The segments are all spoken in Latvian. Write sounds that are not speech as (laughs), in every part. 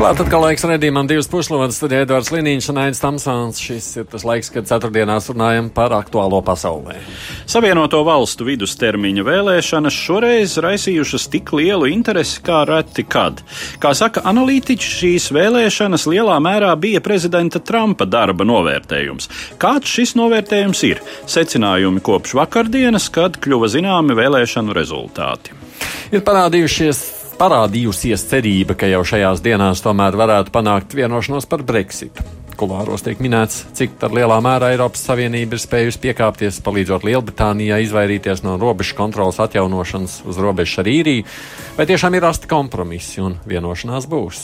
Klāt atkal laiks redzījumam divas puslodes, tad Edvards Liniņš un Ains Tamsons. Šis ir tas laiks, kad ceturtdienās runājam par aktuālo pasaulē. Savienoto valstu vidustermiņa vēlēšanas šoreiz raisījušas tik lielu interesi kā reti kad. Kā saka analītiķi, šīs vēlēšanas lielā mērā bija prezidenta Trumpa darba novērtējums. Kāds šis novērtējums ir? Secinājumi kopš vakardienas, kad kļuva zināmi vēlēšanu rezultāti. Ir parādījušies parādījusies cerība, ka jau šajās dienās tomēr varētu panākt vienošanos par Brexitu. Kulāros tiek minēts, cik lielā mērā Eiropas Savienība ir spējusi piekāpties, palīdzot Lielbritānijai izvairīties no robežu kontrolas atjaunošanas uz robežas ar īriju, vai tiešām ir rasti kompromisi un vienošanās būs.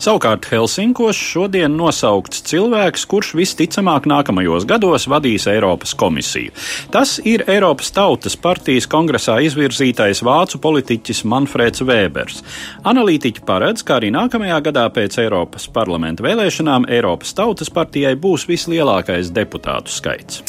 Savukārt Helsinkos šodien nosaukts cilvēks, kurš visticamāk nākamajos gados vadīs Eiropas komisiju. Tas ir Eiropas Tautas partijas kongresā izvirzītais vācu politiķis Manfreds Vēbers. Analītiķi paredz, ka arī nākamajā gadā pēc Eiropas parlamenta vēlēšanām Eiropas Tautas partijai būs vislielākais deputātu skaits.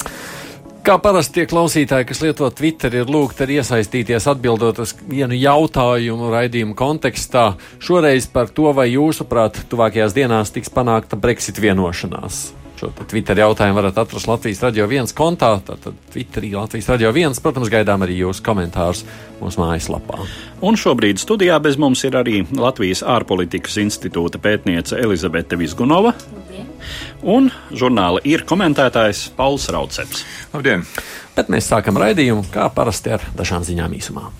Kā parasti tie klausītāji, kas lieto Twitter, ir lūgti arī iesaistīties atbildot uz vienu jautājumu raidījumu kontekstā. Šoreiz par to, vai jūsuprāt, tuvākajās dienās tiks panākta Brexit vienošanās. Šo Twitter jautājumu varat atrast Latvijas radio viens kontā, tātad Twitterī Latvijas radio viens. Protams, gaidām arī jūsu komentārus mūsu mājaslapā. Un šobrīd studijā bez mums ir arī Latvijas ārpolitikas institūta pētniece Elizabete Vizgunova. Un žurnāla ir komentētājs Pauls Rauceps. Labdien! Bet mēs sākam raidījumu kā parasti ar dažām ziņām īsumā.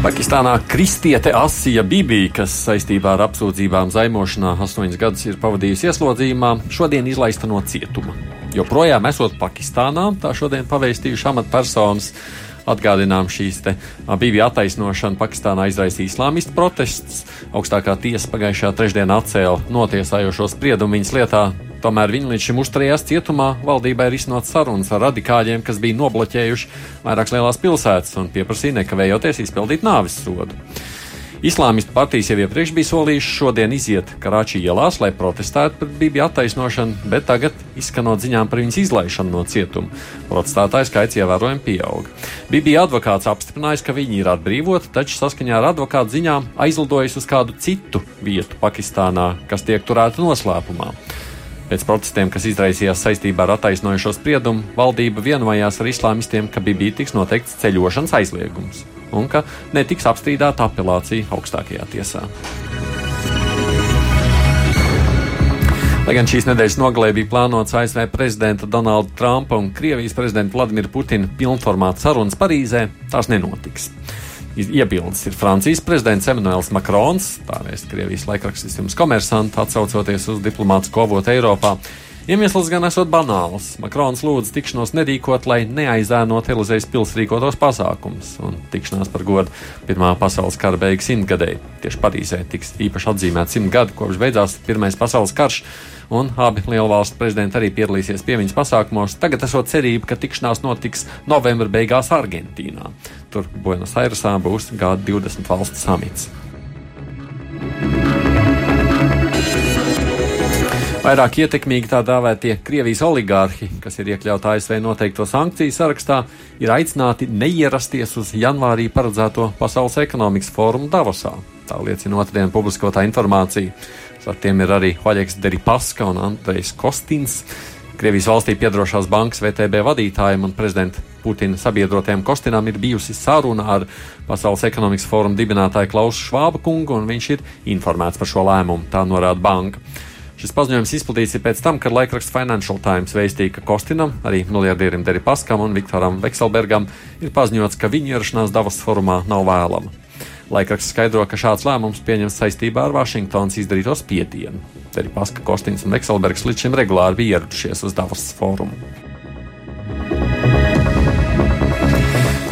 Pakistānā kristiete Asija Bībī, kas saistībā ar apsūdzībām zaimošanā astoņas gadus ir pavadījusi ieslodzījumā, šodien izlaista no cietuma. Joprojām esot Pakistānā, tā šodien paveistījuši amatpersonas Atgādinām, šīs bija attaisnošana Pakistānā izraisīja islāmistu protests. Augstākā tiesa pagājušajā trešdienā atcēla notiesājošo spriedumu viņas lietā. Tomēr viņi līdz šim uzturējās cietumā. Valdībai ir iznot sarunas ar radikāļiem, kas bija nobloķējuši vairākas lielās pilsētas un pieprasīja nekavējoties izpildīt nāvis sodu. Islāmistu partijas jau iepriekš bija solījušas šodien iziet Karāčī ielās, lai protestētu pret Bībiju attaisnošanu, bet tagad, izskanot ziņām par viņas izlaišanu no cietuma, protestētāju skaits ievērojami pieauga. Bībija advokāts apstiprinājis, ka viņi ir atbrīvoti, taču saskaņā ar advokātu ziņām aizlidojas uz kādu citu vietu Pakistānā, kas tiek turēta noslēpumā. Pēc protestiem, kas izraisījās saistībā ar attaisnojušo spriedumu, valdība vienojās ar islāmistiem, ka Bībija tiks noteikts ceļošanas aizliegums un ka netiks apstrīdēta apelācija augstākajā tiesā. Lai gan šīs nedēļas nogalē bija plānots ASV prezidenta Donalda Trumpa un Krievijas prezidenta Vladimira Putina pilnformāta sarunas Parīzē, tās nenotiks. Iebildes ir Francijas prezidents Emmanuels Macrons, tā vēst Krievijas laikrakstis jums komersanti, atsaucoties uz diplomātsko avotu Eiropā. Iemesls gan esot banāls. Makrons lūdza tikšanos nerīkot, lai neaizēnot Elizejas pils rīkotos pasākums, un tikšanās par godu Pirmā pasaules kara beigas simtgadēji. Tieši Parīzē tiks īpaši atzīmēts simt gadi, kopš beidzās Pirmais pasaules karš, un abi lielvalstu prezidenti arī piedalīsies piemiņas pasākumos. Tagad esot cerība, ka tikšanās notiks novembra beigās Argentīnā. Tur Buenos Airesā būs G20 valstu samits. Vairāk ietekmīgi tā dēvētie Krievijas oligārhi, kas ir iekļauti ASV noteikto sankciju sarakstā, ir aicināti neierasties uz janvārī paredzēto Pasaules ekonomikas fórumu Davosā. Tā liecina otrdien publiskotā informācija. Ar tiem ir arī Hoļeks Deripaska un Andrejs Kostins. Krievijas valstī piedarošās bankas VTB vadītājiem un prezidenta Putina sabiedrotiem Kostinam ir bijusi saruna ar Pasaules ekonomikas fórumu dibinātāju Klausu Švāba kungu, un viņš ir informēts par šo lēmumu, tā norāda banka. Šis paziņojums izplatīts pēc tam, kad laikraksts Financial Times vēstīja, ka Kostinam, arī miljardierim Deri Paskam un Viktoram Vekselbergam ir paziņots, ka viņa ierašanās Davos formā nav vēlama. Laikraksts skaidro, ka šāds lēmums pieņems saistībā ar Vašingtonas izdarīto spiedienu. Deri Paska, Kostins un Vekselbergs līdz šim regulāri bija ieradušies uz Davos forumu.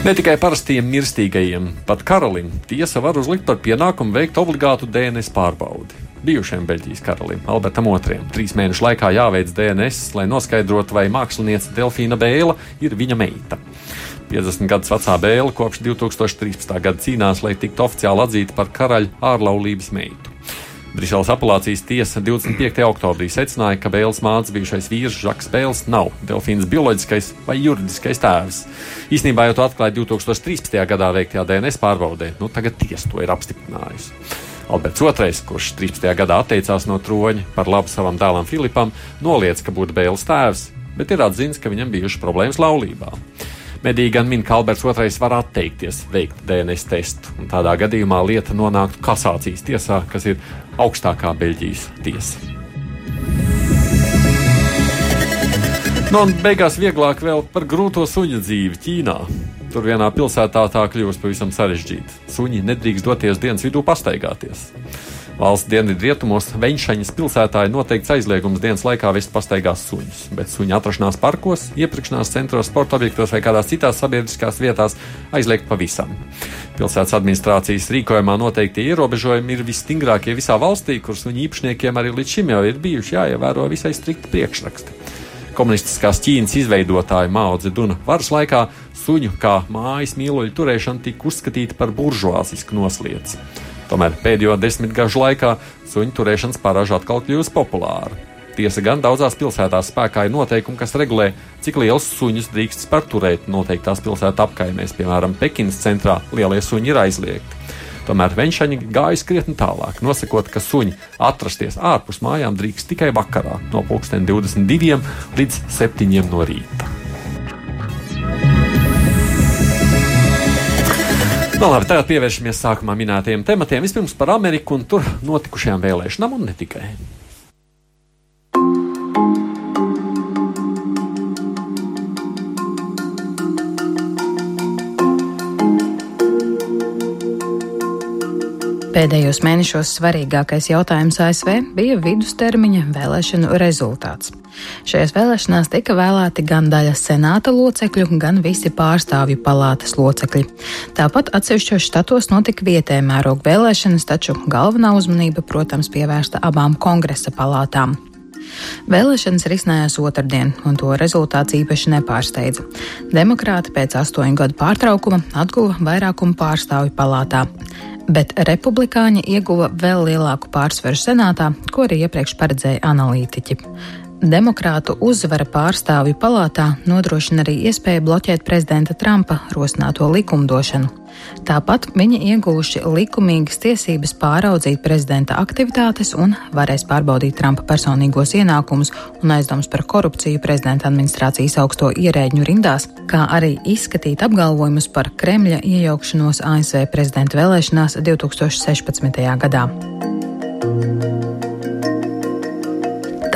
Ne tikai parastiem mirstīgajiem, pat karalim tiesa var uzlikt par pienākumu veikt obligātu DNS pārbaudi. Bijušajam Beļģijas karalim Albertam II. Trīs mēnešu laikā jāveic DNS, lai noskaidrotu, vai mākslinieca Delfīna Bēla ir viņa meita. 50 gadus vecā Bēla kopš 2013. gada cīnās, lai tiktu oficiāli atzīta par karaļa ārlaulības meitu. Briseles apelācijas tiesa 25. oktobrī secināja, ka Bēles mātes bijušais vīrs Žaks Bēls nav Delfīnas bioloģiskais vai juridiskais tēvs. Īsnībā jau to atklāja 2013. gadā veiktajā DNS pārbaudē, nu tagad tiesa to ir apstiprinājusi. Alberts II, kurš 13. gadā atteicās no troņa par labu savam dēlam Filipam, noliedz, ka būtu Bēles tēvs, bet ir atzīts, ka viņam bijušas problēmas laulībā. Mediji gan min, ka Alberts II var atteikties veikt DNS testu, un tādā gadījumā lieta nonāktu kasācijas tiesā, kas ir augstākā Beļģijas tiesa. Nu, un beigās vieglāk vēl par grūto suņu dzīvi Ķīnā. Tur vienā pilsētā tā kļūst pavisam sarežģīta. Suņi nedrīkst doties dienas vidū pastaigāties. Valsts dienvidrietumos Veņšaņas pilsētā ir noteikts aizliegums dienas laikā vest pastaigās suņus, bet suņu atrašanās parkos, iepirkšanās centros, sporta objektos vai kādās citās sabiedriskās vietās aizliegt pavisam. Pilsētas administrācijas rīkojumā noteikti ierobežojumi ir visstingrākie visā valstī, kur suņu īpašniekiem arī līdz šim jau ir bijuši jāievēro visai strikti priekšraksti. Komunistiskās Ķīnas izveidotāja Mao Zeduna varas laikā suņu kā mājas mīloļu turēšana tika uzskatīta par buržuāzisku noslēdzi. Tomēr pēdējo desmitgažu laikā suņu turēšanas paraža atkal kļūst populāra. Tiesa gan daudzās pilsētās spēkā ir noteikumi, kas regulē, cik liels suņus drīkst turēt noteiktās pilsētu apkaimēs, piemēram, Pekinas centrā lielie suņi ir aizliegti. Tomēr Venšaņa gāja krietni tālāk, nosakot, ka suņi atrasties ārpus mājām drīkst tikai vakarā no 22 līdz 7 no rīta. Nu, labi, tagad pievēršamies sākumā minētajiem tematiem. Vispirms par Ameriku un tur notikušajām vēlēšanām, un ne tikai. Pēdējos mēnešos svarīgākais jautājums ASV bija vidustermiņa vēlēšanu rezultāts. Šajās vēlēšanās tika vēlēti gan daļa senāta locekļu, gan visi pārstāvju palātas locekļi. Tāpat atsevišķos štatos notika vietējā mēroga vēlēšanas, taču galvenā uzmanība, protams, pievērsta abām kongresa palātām. Vēlēšanas risinājās otrdien, un to rezultāts īpaši nepārsteidza. Demokrāti pēc astoņu gadu pārtraukuma atguva vairākumu pārstāvju palātā bet republikāņi ieguva vēl lielāku pārsvaru senātā, ko arī iepriekš paredzēja analītiķi. Demokrātu uzvara pārstāvju palātā nodrošina arī iespēju bloķēt prezidenta Trumpa rosināto likumdošanu. Tāpat viņi ieguvuši likumīgas tiesības pāraudzīt prezidenta aktivitātes un varēs pārbaudīt Trumpa personīgos ienākumus un aizdomus par korupciju prezidenta administrācijas augsto ierēģņu rindās, kā arī izskatīt apgalvojumus par Kremļa iejaukšanos ASV prezidenta vēlēšanās 2016. gadā.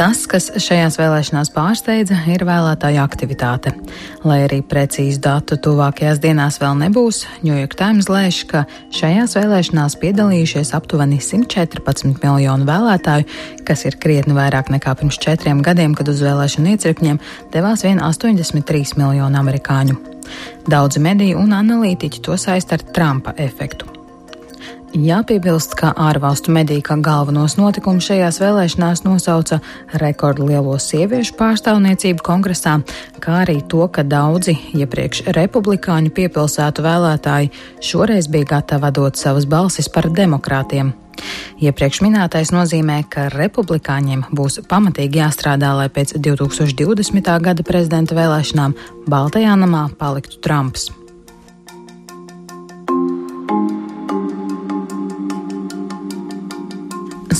Tas, kas šajās vēlēšanās pārsteidza, ir vēlētāju aktivitāte. Lai arī precīzu datu tuvākajās dienās vēl nebūs, New York Times lēš, ka šajās vēlēšanās piedalījušies aptuveni 114 miljonu vēlētāju, kas ir krietni vairāk nekā pirms četriem gadiem, kad uz vēlēšanu iecirkņiem devās vien 83 miljonu amerikāņu. Daudzi mediji un analītiķi to saist ar Trumpa efektu. Jāpiebilst, ka ārvalstu mediji kā galvenos notikumus šajās vēlēšanās nosauca rekordlielo sieviešu pārstāvniecību kongresā, kā arī to, ka daudzi iepriekš republikāņu piepilsētu vēlētāji šoreiz bija gatavi dot savas balsis par demokrātiem. Iepriekš minētais nozīmē, ka republikāņiem būs pamatīgi jāstrādā, lai pēc 2020. gada prezidenta vēlēšanām Baltajā namā paliktu Trumps.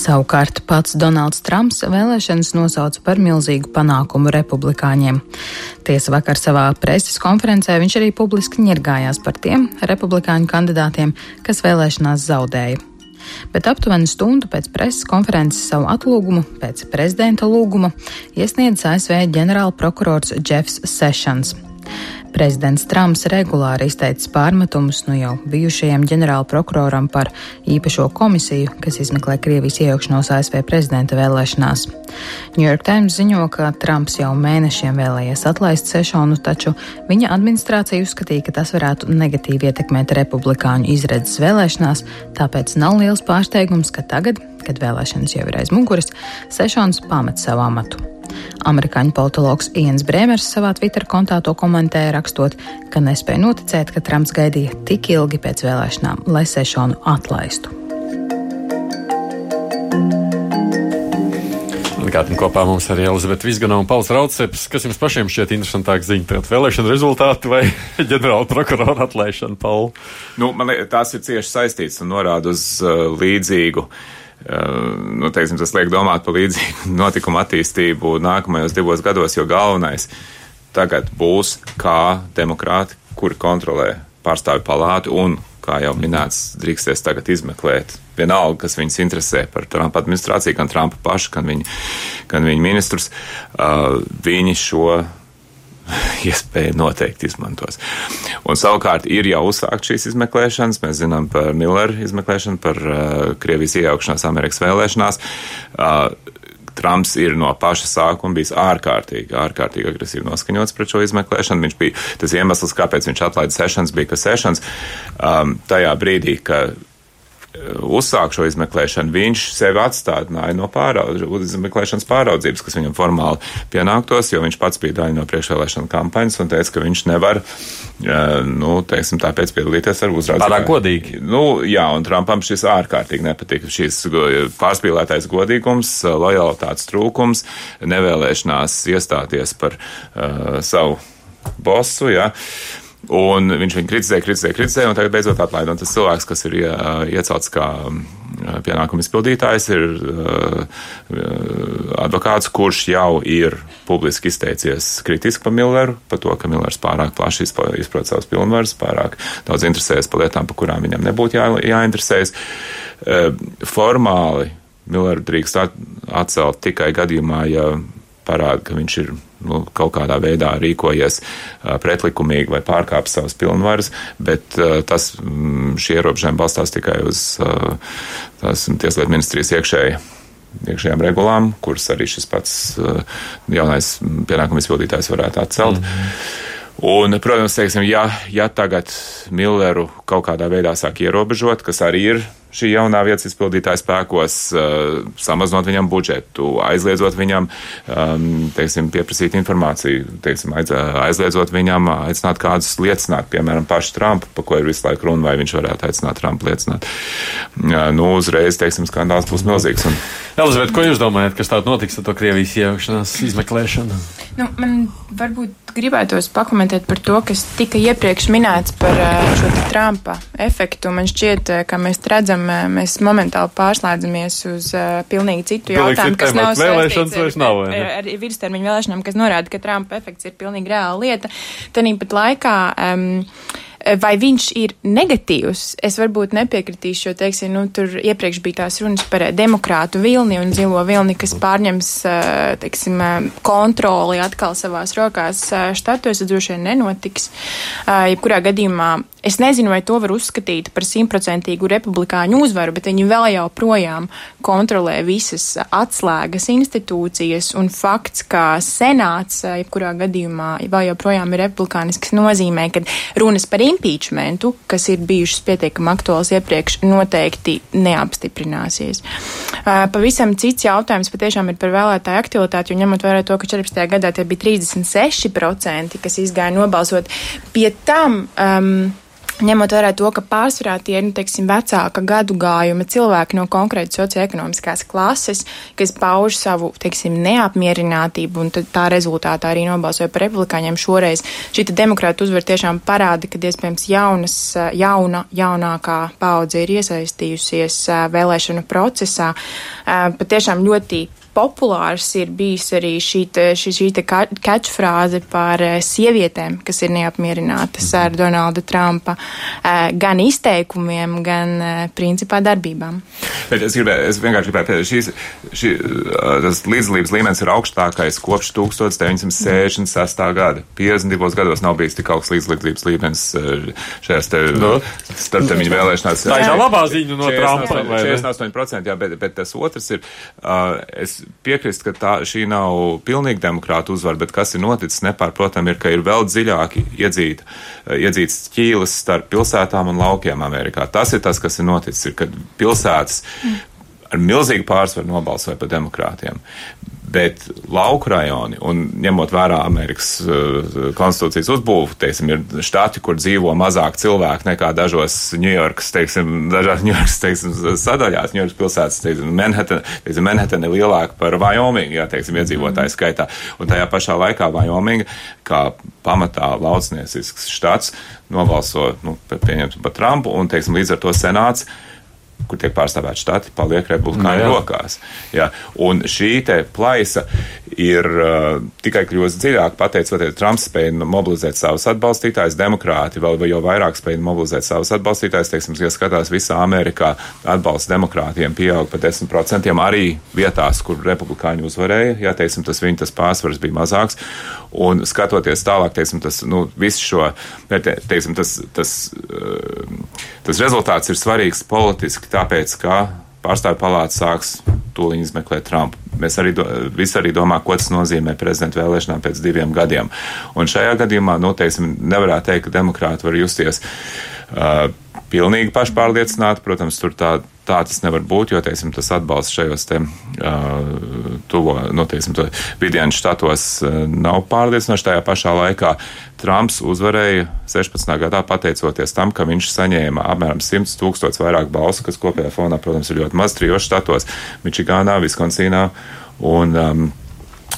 Savukārt pats Donalds Trumps vēlēšanas nosauca par milzīgu panākumu republikāņiem. Tiesa vakar savā preses konferencē viņš arī publiski ņirgājās par tiem republikāņu kandidātiem, kas vēlēšanās zaudēja. Bet aptuveni stundu pēc preses konferences savu atlūgumu, pēc prezidenta lūguma, iesniedz ASV ģenerālprokurors Jeffs Sessions. Prezidents Trumps regulāri izteicis pārmetumus nu jau bijušajam ģenerāla prokuroram par īpašo komisiju, kas izmeklē Krievijas iejaukšanos ASV prezidenta vēlēšanās. New York Times ziņo, ka Trumps jau mēnešiem vēlējies atlaist Sešonu, taču viņa administrācija uzskatīja, ka tas varētu negatīvi ietekmēt republikāņu izredzes vēlēšanās, tāpēc nav liels pārsteigums, ka tagad, kad vēlēšanas jau ir aiz muguras, Sešons pamet savu amatu. Amerikāņu politologs Ians Brēmers savā Twitter kontā to komentēja, rakstot, ka nespēja noticēt, ka Trumps gaidīja tik ilgi pēc vēlēšanām, lai Sešonu atlaistu. Atgādini kopā mums arī Elizabete Vizgana un Pauls Rauceps. Kas jums pašiem šķiet interesantāk ziņa? Tagad vēlēšana rezultāti vai (laughs) ģenerāla prokurora atlaišana, Paul? Nu, man liekas, tās ir cieši saistītas un norāda uz uh, līdzīgu uh, nu, teiksim, tas liek domāt par līdzīgu (laughs) notikumu attīstību nākamajos divos gados, jo galvenais tagad būs, kā demokrāti, kuri kontrolē pārstāvju palātu un, kā jau minēts, drīksties tagad izmeklēt vienalga, kas viņus interesē par Trumpa administrāciju, gan Trumpa pašu, gan viņa, gan viņa ministrus, uh, viņi šo (laughs) iespēju noteikti izmantos. Un savukārt ir jau uzsākt šīs izmeklēšanas. Mēs zinām par Milleru izmeklēšanu, par uh, Krievijas iejaukšanās Amerikas vēlēšanās. Uh, Trumps ir no paša sākuma bijis ārkārtīgi, ārkārtīgi agresīvi noskaņots pret šo izmeklēšanu. Viņš bija tas iemesls, kāpēc viņš atlaida sešanas, bija, ka sešanas um, tajā brīdī, ka uzsāk šo izmeklēšanu, viņš sevi atstādināja no pāraudz, izmeklēšanas pāraudzības, kas viņam formāli pienāktos, jo viņš pats bija daļa no priekšvēlēšana kampaņas un teica, ka viņš nevar, nu, teiksim, tāpēc piedalīties ar uzraudzību. Pārāk godīgi. Nu, jā, un Trumpam šis ārkārtīgi nepatika. Šis pārspīlētais godīgums, lojalitātes trūkums, nevēlēšanās iestāties par uh, savu bosu. Ja. Un viņš viņu kritizēja, kritizēja, kritizēja, un tagad beidzot atlaida. Un tas cilvēks, kas ir iecelts kā pienākuma izpildītājs, ir advokāts, kurš jau ir publiski izteicies kritiski par Milleru, par to, ka Millers pārāk plaši izprot savus pilnvarus, pārāk daudz interesējas par lietām, par kurām viņam nebūtu jā, jāinteresējas. Formāli Milleru drīkst atcelt tikai gadījumā, ja parāda, ka viņš ir nu, kaut kādā veidā rīkojies pretlikumīgi vai pārkāpis savas pilnvaras, bet tas, mm, šie ierobežojumi balstās tikai uz tās tieslietu ministrijas iekšēji iekšējām regulām, kuras arī šis pats jaunais pienākuma izpildītājs varētu atcelt. Mm -hmm. Un, protams, teiksim, ja, ja tagad Milleru kaut kādā veidā sāk ierobežot, kas arī ir šī jaunā vietas izpildītāja spēkos, uh, samazinot viņam budžetu, aizliedzot viņam, um, teiksim, pieprasīt informāciju, teiksim, aiz, aizliedzot viņam aicināt kādus liecināt, piemēram, pašu Trumpu, pa ko ir visu laiku runa, vai viņš varētu aicināt Trumpu liecināt. Uh, nu, uzreiz, teiksim, skandāls būs milzīgs. Un... Elizabete, ko jūs domājat, kas tādu notiks ar to Krievijas iejaukšanās izmeklēšanu? Nu, man varbūt gribētos pakomentēt par to, kas tika iepriekš minēts par šo Trumpa efektu. Man šķiet, ka mēs redzam, tiešām mēs momentāli pārslēdzamies uz uh, pilnīgi citu jautājumu, kas nav vēlēšanas vairs nav. Ar, ar, ar vidustermiņu vēlēšanām, kas norāda, ka Trumpa efekts ir pilnīgi reāla lieta. Tanīpat laikā. Um, Vai viņš ir negatīvs? Es varbūt nepiekritīšu, jo, teiksim, nu, tur iepriekš bija tās runas par demokrātu vilni un zilo vilni, kas pārņems, teiksim, kontroli atkal savās rokās štatos, droši vien nenotiks. Jebkurā gadījumā es nezinu, vai to var uzskatīt par simtprocentīgu republikāņu uzvaru, bet viņi vēl joprojām kontrolē visas atslēgas institūcijas un fakts, ka senāts, jebkurā gadījumā, vēl joprojām ir republikānisks, nozīmē, ka runas par impeachmentu, kas ir bijušas pietiekami aktuāls iepriekš, noteikti neapstiprināsies. Pavisam cits jautājums patiešām ir par vēlētāju aktivitāti, jo ņemot vērā to, ka 14. gadā tie bija 36%, kas izgāja nobalsot, pie tam. Um, ņemot vērā to, ka pārsvarā tie ir, nu, teiksim, vecāka gadu gājuma cilvēki no konkrēti socioekonomiskās klases, kas pauž savu, teiksim, neapmierinātību, un tā rezultātā arī nobalsoja par republikāņiem šoreiz. Šī demokrāta uzvar tiešām parāda, ka iespējams jaunas, jauna, jaunākā paudze ir iesaistījusies vēlēšanu procesā. Patiešām ļoti populārs ir bijis arī šī, šī, šī catchfrāze par sievietēm, kas ir neapmierinātas mm. ar Donalda Trumpa gan izteikumiem, gan principā darbībām. Bet es, gribēju, es vienkārši gribēju pateikt, šīs, šī, tas līdzdalības līmenis ir augstākais kopš 1966. gada. 52 gados nav bijis tik augsts līdzdalības līmenis šajās te, no. starptermiņu vēlēšanās. Tā ir labā ziņa no Trumpa. 48%, jā, bet, bet tas otrs ir, uh, es piekrīstu, ka tā, šī nav pilnīgi demokrāta uzvara, bet kas ir noticis nepārprotam ir, ka ir vēl dziļāki iedzīt, iedzīts ķīles starp pilsētām un laukiem Amerikā. Tas ir tas, kas ir noticis, ir, kad pilsētas ar milzīgu pārsvaru nobalsoja par demokrātiem. Bet lauku rajoni, un ņemot vērā Amerikas uh, konstitūcijas uzbūvu, teiksim, ir štati, kur dzīvo mazāk cilvēku nekā dažos Ņujorkas, teiksim, dažās Ņujorkas, teiksim, sadaļās, Ņujorkas pilsētas, teiksim, Manhattan, teiksim, Manhattan ir lielāka par Wyoming, jā, teiksim, iedzīvotāju skaitā. Un tajā pašā laikā Wyoming, kā pamatā laucniecisks štats, nobalso, nu, pieņemsim, par Trumpu, un, teiksim, līdz ar to senāts kur tiek pārstāvēti štati, paliek republikāņu rokās. Jā. Un šī plaisa ir uh, tikai kļūst dziļāk, pateicoties Trumps spēja mobilizēt savus atbalstītājus, demokrāti vēl jau vairāk spēja mobilizēt savus atbalstītājus. Teiksim, ja skatās visā Amerikā, atbalsts demokrātiem pieaug par 10% arī vietās, kur republikāņi uzvarēja. Jā, teiksim, tas viņa tas pārsvars bija mazāks. Un skatoties tālāk, teiksim, tas, nu, šo, te, teiksim, tas, tas, uh, tas rezultāts ir svarīgs politiski tāpēc, ka pārstāvju palāta sāks tūlīt izmeklēt Trumpu. Mēs arī, do, visi arī domā, ko tas nozīmē prezidenta vēlēšanām pēc diviem gadiem. Un šajā gadījumā, nu, teiksim, nevarētu teikt, ka demokrāti var justies uh, pilnīgi pašpārliecināti. Protams, tur tā, tā tas nevar būt, jo, teiksim, tas atbalsts šajos te uh, tuvo, nu, teiksim, vidienu štatos uh, nav pārliecinoši. Tajā pašā laikā Trumps uzvarēja 16. gadā pateicoties tam, ka viņš saņēma apmēram 100 tūkstotis vairāk balsu, kas kopējā fonā, protams, ir ļoti maz trijos štatos - Mičigānā, Viskonsīnā un um,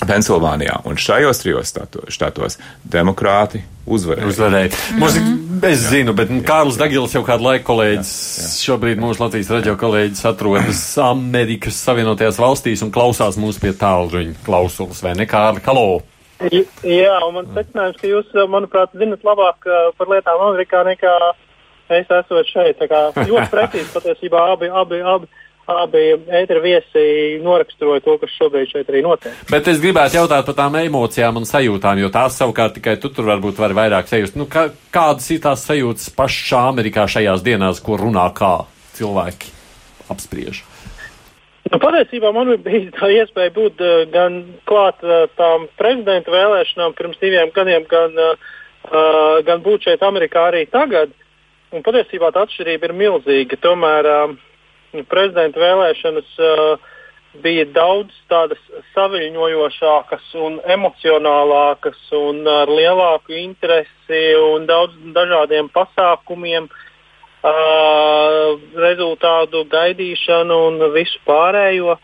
Pensilvānijā. Un šajos trijos štatos demokrāti uzvarēja. uzvarēja. Mm -hmm. Es jā. zinu, bet Kārlis Dagils jau kādu laiku kolēģis, jā, jā. šobrīd mūsu Latvijas radio kolēģis atrodas Amerikas Savienotajās valstīs un klausās mūs pie tālruņa klausulas, vai ne, Kārli? Halo! Jā, un man secinājums, ka jūs, manuprāt, zinat labāk par lietām Amerikā nekā es esmu šeit. Tā kā ļoti precīzi patiesībā abi, abi, abi abi ētera viesi noraksturoja to, kas šobrīd šeit arī notiek. Bet es gribētu jautāt par tām emocijām un sajūtām, jo tās savukārt tikai tu tur varbūt vari vairāk sajust. Nu, kā, kādas ir tās sajūtas pašā Amerikā šajās dienās, ko runā kā cilvēki apspriež? Nu, patiesībā man bija tā iespēja būt uh, gan klāt uh, tām prezidenta vēlēšanām pirms diviem gadiem, gan, uh, gan būt šeit Amerikā arī tagad. Un patiesībā tā atšķirība ir milzīga. Tomēr uh, prezidenta vēlēšanas uh, bija daudz tādas saviņojošākas un emocionālākas un ar lielāku interesi un daudz dažādiem pasākumiem, uh, rezultātu gaidīšanu un visu pārējo.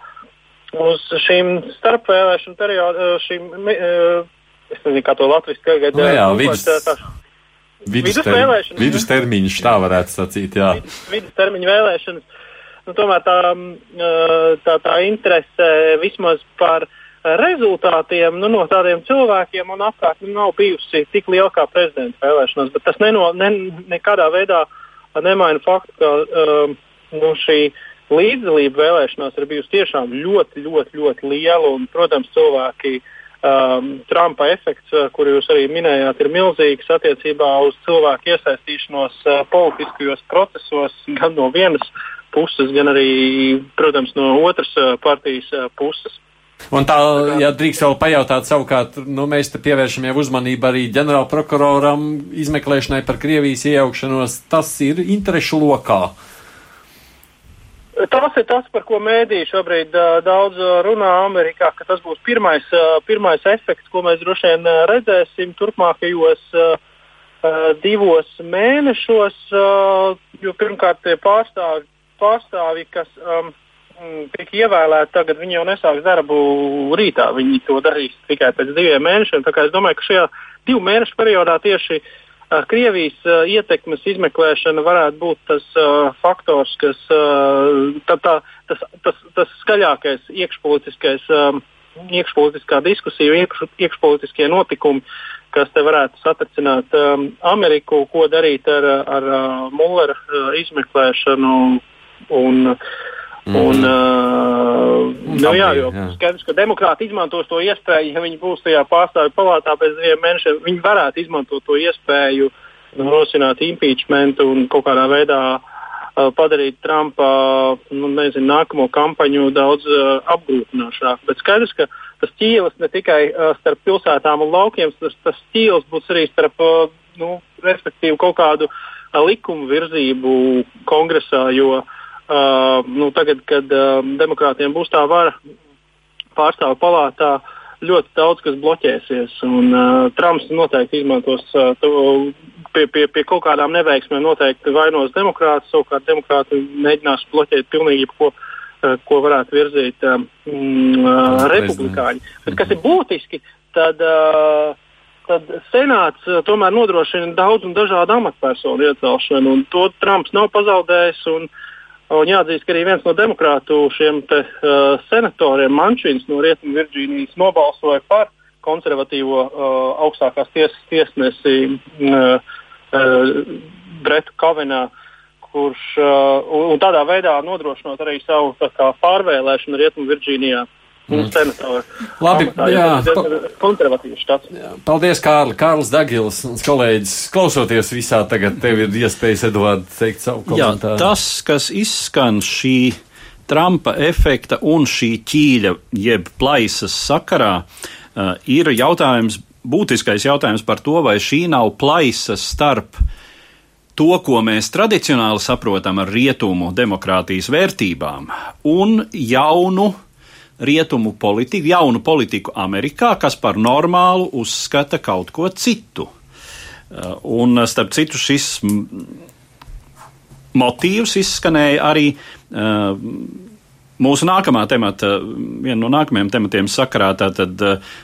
Uz šīm starpvēlēšanu periodiem, šīm, uh, es nezinu, kā to latviešu tagad no nu jā, vidus, tā, vidustermiņš, vidustermiņš, tā varētu sacīt, jā. Vidus, vidustermiņa vēlēšanas nu, tomēr tā, tā, tā interese vismaz par rezultātiem nu, no tādiem cilvēkiem un apkārt nu, nav bijusi tik liela kā prezidenta vēlēšanās. Bet tas neno, ne, nekādā veidā nemaina faktu, ka um, nu, šī līdzdalība vēlēšanās ir bijusi tiešām ļoti, ļoti, ļoti liela. Un, protams, cilvēki um, Trumpa efekts, kuru jūs arī minējāt, ir milzīgs attiecībā uz cilvēku iesaistīšanos uh, politiskajos procesos gan no vienas puses, gan arī, protams, no otras partijas puses. Un tā, ja drīkst vēl pajautāt, savukārt, nu, mēs te pievēršam jau uzmanību arī ģenerālprokuroram izmeklēšanai par Krievijas iejaukšanos. Tas ir interešu lokā. Tas ir tas, par ko mēdī šobrīd uh, daudz runā Amerikā, ka tas būs pirmais, pirmais efekts, ko mēs droši vien redzēsim turpmākajos uh, divos mēnešos. Jo pirmkārt, pārstāvji pārstāvji, kas um, mm, tika ievēlēti tagad, viņi jau nesāks darbu rītā. Viņi to darīs tikai pēc diviem mēnešiem. Es domāju, ka šajā divu mēnešu periodā tieši uh, Krievijas uh, ietekmes izmeklēšana varētu būt tas uh, faktors, kas uh, tā, tā, tas, tas, tas skaļākais iekšpolitiskais. Um, iekšpolitiskā diskusija, iekš, iekšpolitiskie notikumi, kas te varētu satricināt um, Ameriku, ko darīt ar, ar uh, Mullera uh, izmeklēšanu. Un, mm. un, uh, nu, jā, jo jā. skaidrs, ka demokrāti izmantos to iespēju, ja viņi būs tajā pārstāvju palātā pēc diviem mēnešiem, viņi varētu izmantot to iespēju rosināt impeachmentu un kaut kādā veidā uh, padarīt Trumpa nu, nezinu, nākamo kampaņu daudz uh, apgrūtinošāku. Bet skaidrs, ka tas ķīlis ne tikai uh, starp pilsētām un laukiem, tas, tas ķīlis būs arī starp uh, nu, kaut kādu uh, likumu virzību kongresā. Jo, uh, Uh, nu, tagad, kad uh, demokrātiem būs tā vara pārstāvu palātā, ļoti daudz kas bloķēsies. Un, uh, Trumps noteikti izmantos uh, to pie, pie, pie kaut kādām neveiksmēm, noteikti vainos demokrātus, savukārt demokrāti mēģinās bloķēt pilnīgi jebko. Uh, ko varētu virzīt uh, uh, republikāņi. Bet, kas ir būtiski, tad, uh, tad senāts tomēr nodrošina daudz un dažādu amatpersonu iecelšanu, un to Trumps nav pazaudējis. Un, uh, Un jāatzīst, ka arī viens no demokrātu šiem te, uh, senatoriem, Mančins no Rietumu Virģīnijas, nobalsoja par konservatīvo uh, augstākās tiesas tiesnesi uh, uh, Bretu Kavenā, kurš uh, un tādā veidā nodrošinot arī savu kā, pārvēlēšanu Rietumu Virģīnijā. Uh, Mums senatori. Labi, jā. Konservatīvs štats. Paldies, Kārli. Kārlis Dagils, kolēģis. Klausoties visā, tagad tev ir iespējas, Eduard, teikt savu komentāru. Jā, tas, kas izskan šī Trumpa efekta un šī ķīļa jeb plaisas sakarā, uh, ir jautājums, būtiskais jautājums par to, vai šī nav plaisas starp to, ko mēs tradicionāli saprotam ar rietumu demokrātijas vērtībām, un jaunu rietumu politiku, jaunu politiku Amerikā, kas par normālu uzskata kaut ko citu. Uh, un, starp citu, šis motīvs izskanēja arī uh, mūsu nākamā temata, viena no nākamajiem tematiem sakarā, tātad uh,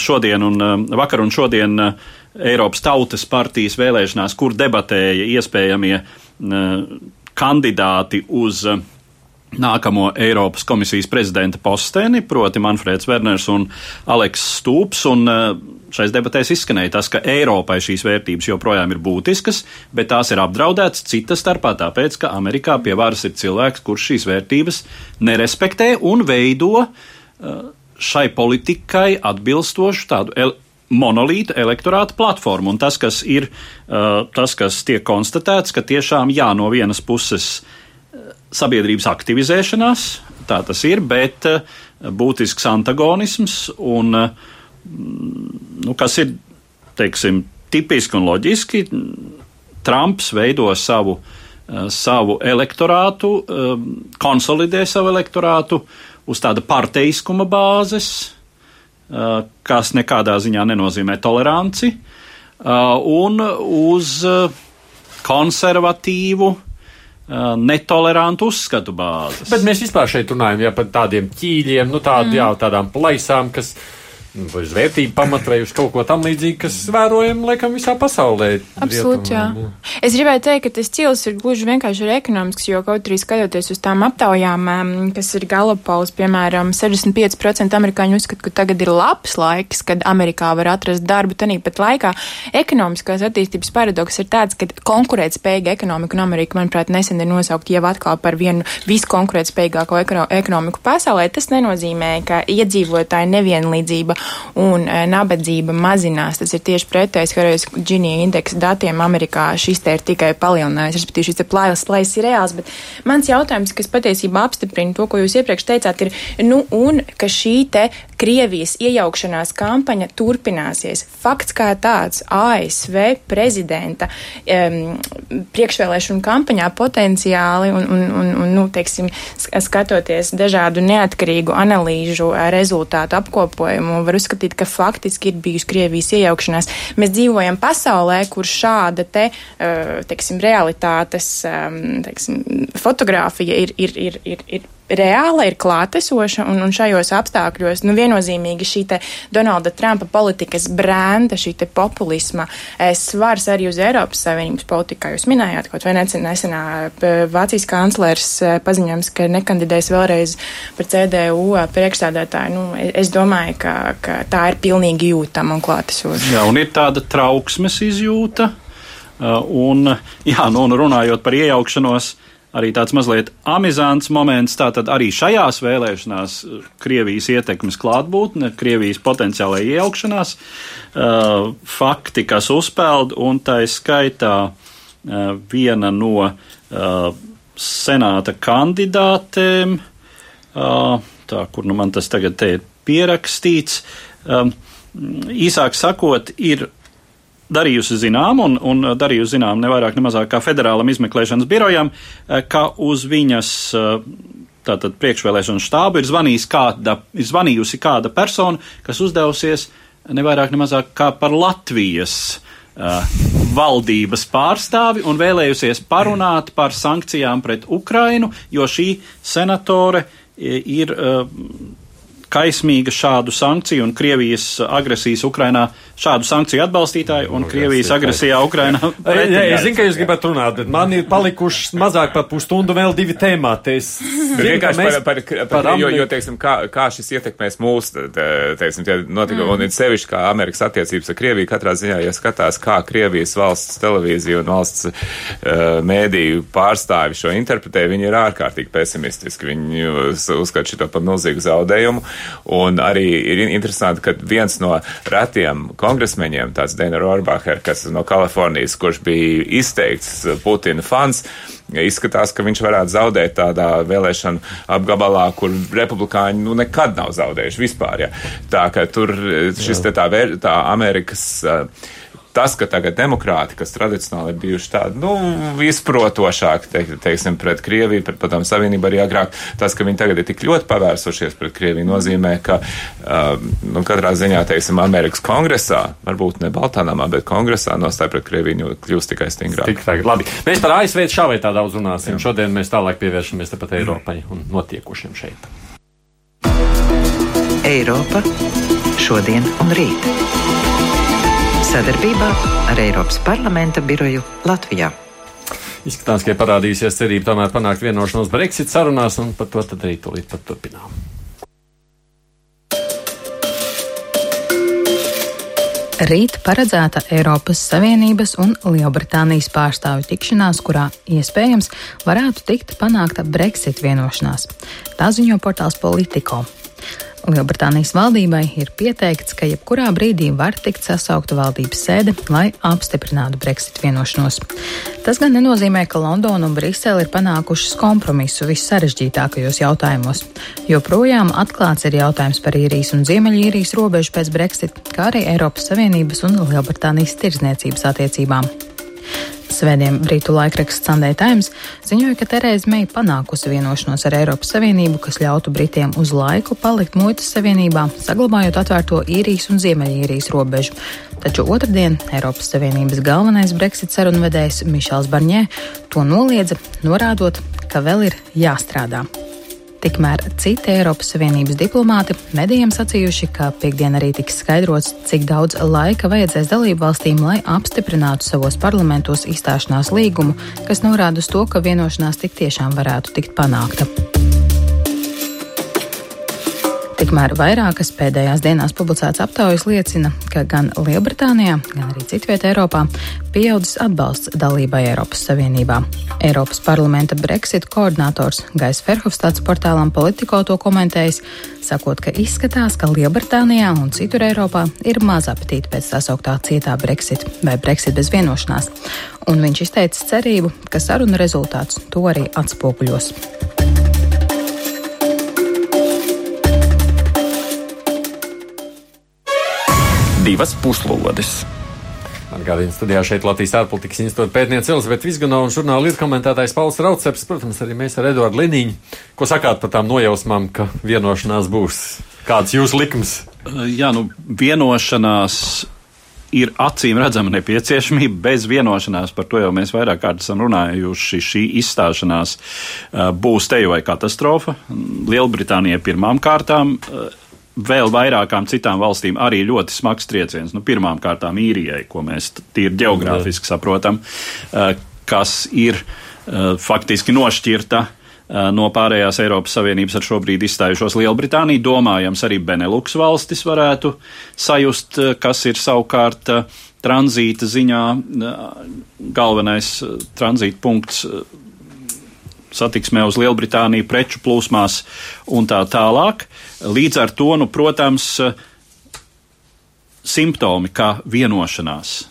šodien un vakar un šodien Eiropas Tautas partijas vēlēšanās, kur debatēja iespējamie kandidāti uz nākamo Eiropas komisijas prezidenta posteni, proti Manfrēds Werners un Aleks Stūps. Un eh, šais debatēs izskanēja tas, ka Eiropai šīs vērtības joprojām ir būtiskas, bet tās ir apdraudētas cita starpā tāpēc, ka Amerikā pie varas ir cilvēks, kurš šīs vērtības nerespektē un veido eh, šai politikai atbilstošu tādu el monolīta elektorāta platformu. Un tas, kas ir, uh, tas, kas tiek konstatēts, ka tiešām jā, no vienas puses uh, sabiedrības aktivizēšanās, tā tas ir, bet eh, būtisks antagonisms, un, mm, nu, kas ir teiksim, tipiski un loģiski. Trumps veido savu, eh, savu elektorātu, eh, konsolidē savu elektorātu uz tāda parteiskuma bāzes, kas nekādā ziņā nenozīmē toleranci, un uz konservatīvu, Uh, netolerantu uzskatu bāzes. Bet mēs vispār šeit runājam ja, par tādiem ķīļiem, nu tād, mm. jā, tādām plaisām, kas vai uz vērtību pamatu, vai uz kaut ko tam līdzīgu, kas vērojam, laikam, visā pasaulē. Absolūti, jā. Es gribēju teikt, ka tas cils ir gluži vienkārši ir ekonomisks, jo kaut arī skatoties uz tām aptaujām, kas ir Galapaus, piemēram, 65% amerikāņu uzskata, ka tagad ir labs laiks, kad Amerikā var atrast darbu, tanīpat laikā ekonomiskās attīstības paradoks ir tāds, ka konkurētspējīga ekonomika un Amerika, manuprāt, nesen ir nosaukt jau atkal par vienu viskonkurētspējīgāko ekonomiku pasaulē. Tas nenozīmē, ka iedzīvotāji nevienlīdzība un e, nabadzība mazinās. Tas ir tieši pretējs Harris Gini indeksa datiem Amerikā. Šis te ir tikai palielinājies, respektīvi šis te plājas plājas ir reāls, bet mans jautājums, kas patiesībā apstiprina to, ko jūs iepriekš teicāt, ir, nu, un ka šī te Krievijas iejaukšanās kampaņa turpināsies. Fakts kā tāds ASV prezidenta um, priekšvēlēšanu kampaņā potenciāli un, un, un, un nu, teiksim, skatoties dažādu neatkarīgu analīžu rezultātu apkopojumu, var uzskatīt, ka faktiski ir bijusi Krievijas iejaukšanās. Mēs dzīvojam pasaulē, kur šāda te, uh, teiksim, realitātes um, teiksim, fotografija ir, ir, ir, ir, ir reāla, ir klātesoša, un, un šajos apstākļos nu, viennozīmīgi šī Donalda Trumpa politikas brenda, šī populisma eh, svars arī uz Eiropas Savienības politiku, kā jūs minējāt, kaut vai nesenā eh, Vācijas kanclers eh, paziņojums, ka nekandidēs vēlreiz par CDU priekšstādātāju. Nu, es domāju, ka, ka tā ir pilnīgi jūtama un klātesoša. Jā, un ir tāda trauksmes izjūta. Un, jā, nu, un runājot par iejaukšanos, uh, arī tāds mazliet amizants moments. Tātad arī šajās vēlēšanās uh, Krievijas ietekmes klātbūtne, Krievijas potenciālai iejaukšanās, uh, fakti, kas uzpeld, un tā ir skaitā uh, viena no uh, senāta kandidātēm, tā, kur nu man tas tagad te ir pierakstīts. Um, īsāk sakot, ir darījusi zinām, un, un darījusi zinām ne vairāk, ne mazāk kā federālam izmeklēšanas birojam, eh, ka uz viņas eh, tātad priekšvēlēšanu štābu ir, kāda, ir zvanījusi kāda persona, kas uzdevusies ne vairāk, ne mazāk kā par Latvijas uh, valdības pārstāvi un vēlējusies parunāt par sankcijām pret Ukrainu, jo šī senatore ir uh, kaismīga šādu sankciju un Krievijas agresijas Ukrainā šādu sankciju atbalstītāji un Krievijas agresijā Ukrainā. (laughs) Jā, es zinu, ka jūs gribat runāt, bet man ir palikuši mazāk par pusstundu vēl divi tēmāti. Es vienkārši par, par, par, par jo, jo, teiksim, kā, kā šis ietekmēs mūs, teiksim, tie notikumi, mm. un ir sevišķi kā Amerikas attiecības ar Krieviju, katrā ziņā, ja skatās, kā Krievijas valsts televīzija un valsts uh, mēdīju pārstāvi šo interpretē, viņi ir ārkārtīgi pesimistiski. Viņi uzskata šo par milzīgu zaudējumu. Un arī ir interesanti, ka viens no retiem kongresmeņiem, tāds Dana Rohrbacher, kas no Kalifornijas, kurš bija izteikts Putina fans, izskatās, ka viņš varētu zaudēt tādā vēlēšanu apgabalā, kur republikāņi nu, nekad nav zaudējuši vispār. Ja. Tā ka tur šis te tā, tā Amerikas. Uh, tas, ka tagad demokrāti, kas tradicionāli ir bijuši tādi, nu, izprotošāki, te, teiksim, pret Krieviju, pret Padomu Savienību arī agrāk, tas, ka viņi tagad ir tik ļoti pavērsušies pret Krieviju, nozīmē, ka, uh, nu, katrā ziņā, teiksim, Amerikas kongresā, varbūt ne Baltānamā, bet kongresā nostāja pret Krieviju kļūst tikai stingrāk. Tik tagad, labi. Mēs par ASV šā vai tā daudz runāsim. Jā. Šodien mēs tālāk pievēršamies tepat Eiropai un notiekošiem šeit. Eiropa šodien un rīt sadarbībā ar Eiropas parlamenta biroju Latvijā. Izskatās, ka parādīsies cerība tomēr panākt vienošanos Brexit sarunās, un par to arī tūlīt pat turpinām. Rīt paredzēta Eiropas Savienības un Lielbritānijas pārstāvju tikšanās, kurā iespējams varētu tikt panākta Brexit vienošanās. Tā ziņo portāls Politico. Lielbritānijas valdībai ir pieteikts, ka jebkurā brīdī var tikt sasaukta valdības sēde, lai apstiprinātu Brexit vienošanos. Tas gan nenozīmē, ka Londona un Brisele ir panākušas kompromisu vissarežģītākajos jautājumos. Joprojām atklāts ir jautājums par īrijas un Ziemeļīrijas robežu pēc Brexit, kā arī Eiropas Savienības un Lielbritānijas tirdzniecības attiecībām. Svētdien Brītu laikraksts Sunday Times ziņoja, ka Terēza Meija panākusi vienošanos ar Eiropas Savienību, kas ļautu Britiem uz laiku palikt muitas savienībā, saglabājot atvērto īrijas un ziemeļīrijas robežu. Taču otrdien Eiropas Savienības galvenais Brexit sarunvedējs Mišels Barņē to noliedza, norādot, ka vēl ir jāstrādā. Tikmēr citi Eiropas Savienības diplomāti medijiem sacījuši, ka piekdien arī tiks skaidrots, cik daudz laika vajadzēs dalību valstīm, lai apstiprinātu savos parlamentos izstāšanās līgumu, kas norāda uz to, ka vienošanās tik tiešām varētu tikt panākta. Tikmēr vairākas pēdējās dienās publicētas aptaujas liecina, ka gan Lielbritānijā, gan arī citvietā Eiropā pieaudzis atbalsts dalībai Eiropas Savienībā. Eiropas parlamenta Brexit koordinators Gais Ferhofstāds portālam Politico to komentējis, sakot, ka izskatās, ka Lielbritānijā un citur Eiropā ir maz apetīti pēc tā sauktā cietā Brexit vai Brexit bez vienošanās, un viņš izteica cerību, ka saruna rezultāts to arī atspoguļos. Divas puslodes. Atgādījums studijā šeit Latvijas ārpolitikas institūta pētniece Elizabete Vizganova un žurnāla līdz komentētājs Pauls Rauceps. Protams, arī mēs ar Eduardu Liniņu. Ko sakāt par tām nojausmām, ka vienošanās būs? Kāds jūsu likums? Jā, nu, vienošanās ir acīm redzama nepieciešamība. Bez vienošanās par to jau mēs vairāk kārt esam runājuši. Šī izstāšanās uh, būs te vai katastrofa. Lielbritānijai pirmām kārtām. Vēl vairākām citām valstīm arī ļoti smags trieciens. Nu, pirmām kārtām īrijai, ko mēs tīri geogrāfiski saprotam, kas ir faktiski nošķirta no pārējās Eiropas Savienības ar šobrīd izstājušos Lielbritāniju. Domājams, arī Benelux valstis varētu sajust, kas ir savukārt tranzīta ziņā galvenais tranzīta punkts satiksmē uz Lielbritāniju, preču plūsmās un tā tālāk. Līdz ar to, nu, protams, simptomi kā vienošanās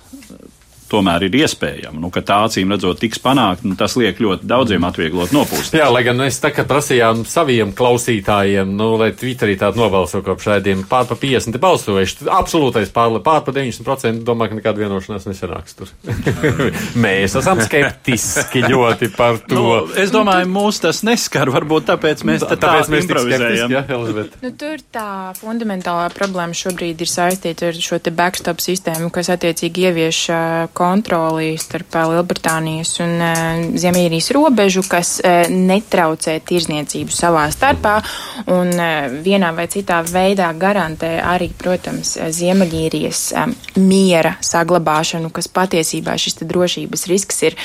tomēr ir iespējama. Nu, ka tā acīm redzot tiks panākt, nu, tas liek ļoti daudziem atvieglot nopūst. Jā, lai gan mēs tā kā prasījām saviem klausītājiem, nu, lai Twitterī tādu nobalso kopš šādiem pār pa 50 balsojuši, absolūtais pār, pār pa 90% domā, ka nekāda vienošanās nesanāks tur. (laughs) mēs esam skeptiski ļoti par to. Nu, es domāju, mūs tas neskar, varbūt tāpēc mēs tā, tāpēc mēs improvizējam. Ja, Elizabet. nu, tur tā fundamentālā problēma šobrīd ir saistīta ar šo te backstop sistēmu, kas attiecīgi ievieš kontroli starp Lielbritānijas un Ziemeļīrijas robežu, kas netraucē tirzniecību savā starpā un vienā vai citā veidā garantē arī, protams, Ziemeļīrijas miera saglabāšanu, kas patiesībā šis drošības risks ir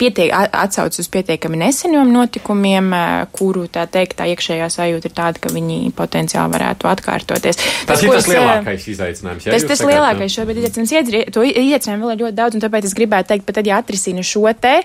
pietiek, atsauc uz pietiekami neseniem notikumiem, kuru tā teikt, tā iekšējā sajūta ir tāda, ka viņi potenciāli varētu atkārtoties. Tas, tas ir tas lielākais izaicinājums. Jā, tas tas lielākais šobrīd izaicinājums. To izaicinājumu vēl ir ļoti daudz daudz, un tāpēc es gribētu teikt, ka tad, ja atrisina šo te,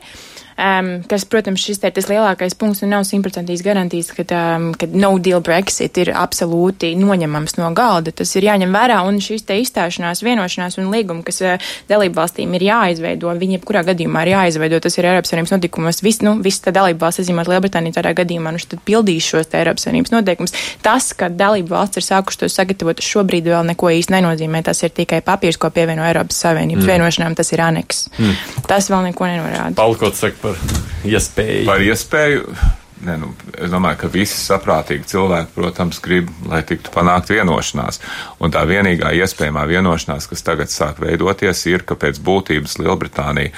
um, kas, protams, šis ir tas lielākais punkts un nav simtprocentīgs garantijas, ka, um, no deal Brexit ir absolūti noņemams no galda. Tas ir jāņem vērā, un šīs te izstāšanās, vienošanās un līguma, kas uh, dalību valstīm ir jāizveido, viņi jebkurā gadījumā ir jāizveido, tas ir Eiropas Savienības notikumos. Viss, nu, viss tā dalību valsts, izņemot Lielbritāniju, tādā gadījumā, nu, tad pildīs šos te Eiropas Savienības noteikumus. Tas, ka dalību valsts ir sākuši to sagatavot, šobrīd vēl neko īsti nenozīmē. Tas ir tikai papīrs, ko pievieno Eiropas Savienības mm. vienošanām, tas ir aneks. Mm. Tas vēl neko nenorāda. Palkot saka par iespēju. Par iespēju. Ne, nu, es domāju, ka visi saprātīgi cilvēki, protams, grib, lai tiktu panākt vienošanās. Un tā vienīgā iespējamā vienošanās, kas tagad sāk veidoties, ir, ka pēc būtības Lielbritānija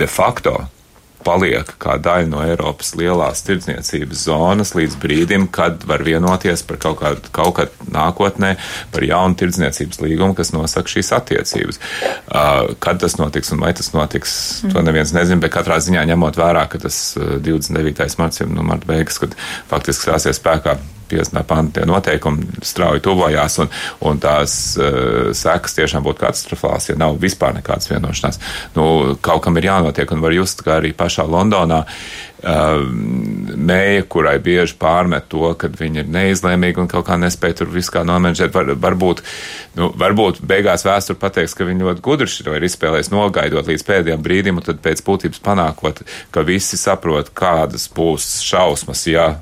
de facto paliek kā daļa no Eiropas lielās tirdzniecības zonas līdz brīdim, kad var vienoties par kaut kādu, kaut kādu nākotnē par jaunu tirdzniecības līgumu, kas nosaka šīs attiecības. Uh, kad tas notiks un vai tas notiks, to mm. neviens nezina, bet katrā ziņā ņemot vērā, ka tas 29. marts ir nu, marta beigas, kad faktiski stāsies spēkā 50. panta noteikumi strauji tuvojās, un, un tās uh, sekas tiešām būtu katastrofāls, ja nav vispār nekādas vienošanās. Nu, kaut kam ir jānotiek, un var just, ka arī pašā Londonā uh, mēja, kurai bieži pārmet to, ka viņa ir neizlēmīga un kaut kā nespēja tur visu kā nomenedžēt. Var, varbūt, nu, varbūt beigās vēsture pateiks, ka viņa ļoti gudri šo ir izspēlējis nogaidot līdz pēdējiem brīdim, un tad pēc būtības panākot, ka visi saprot, kādas būs šausmas, ja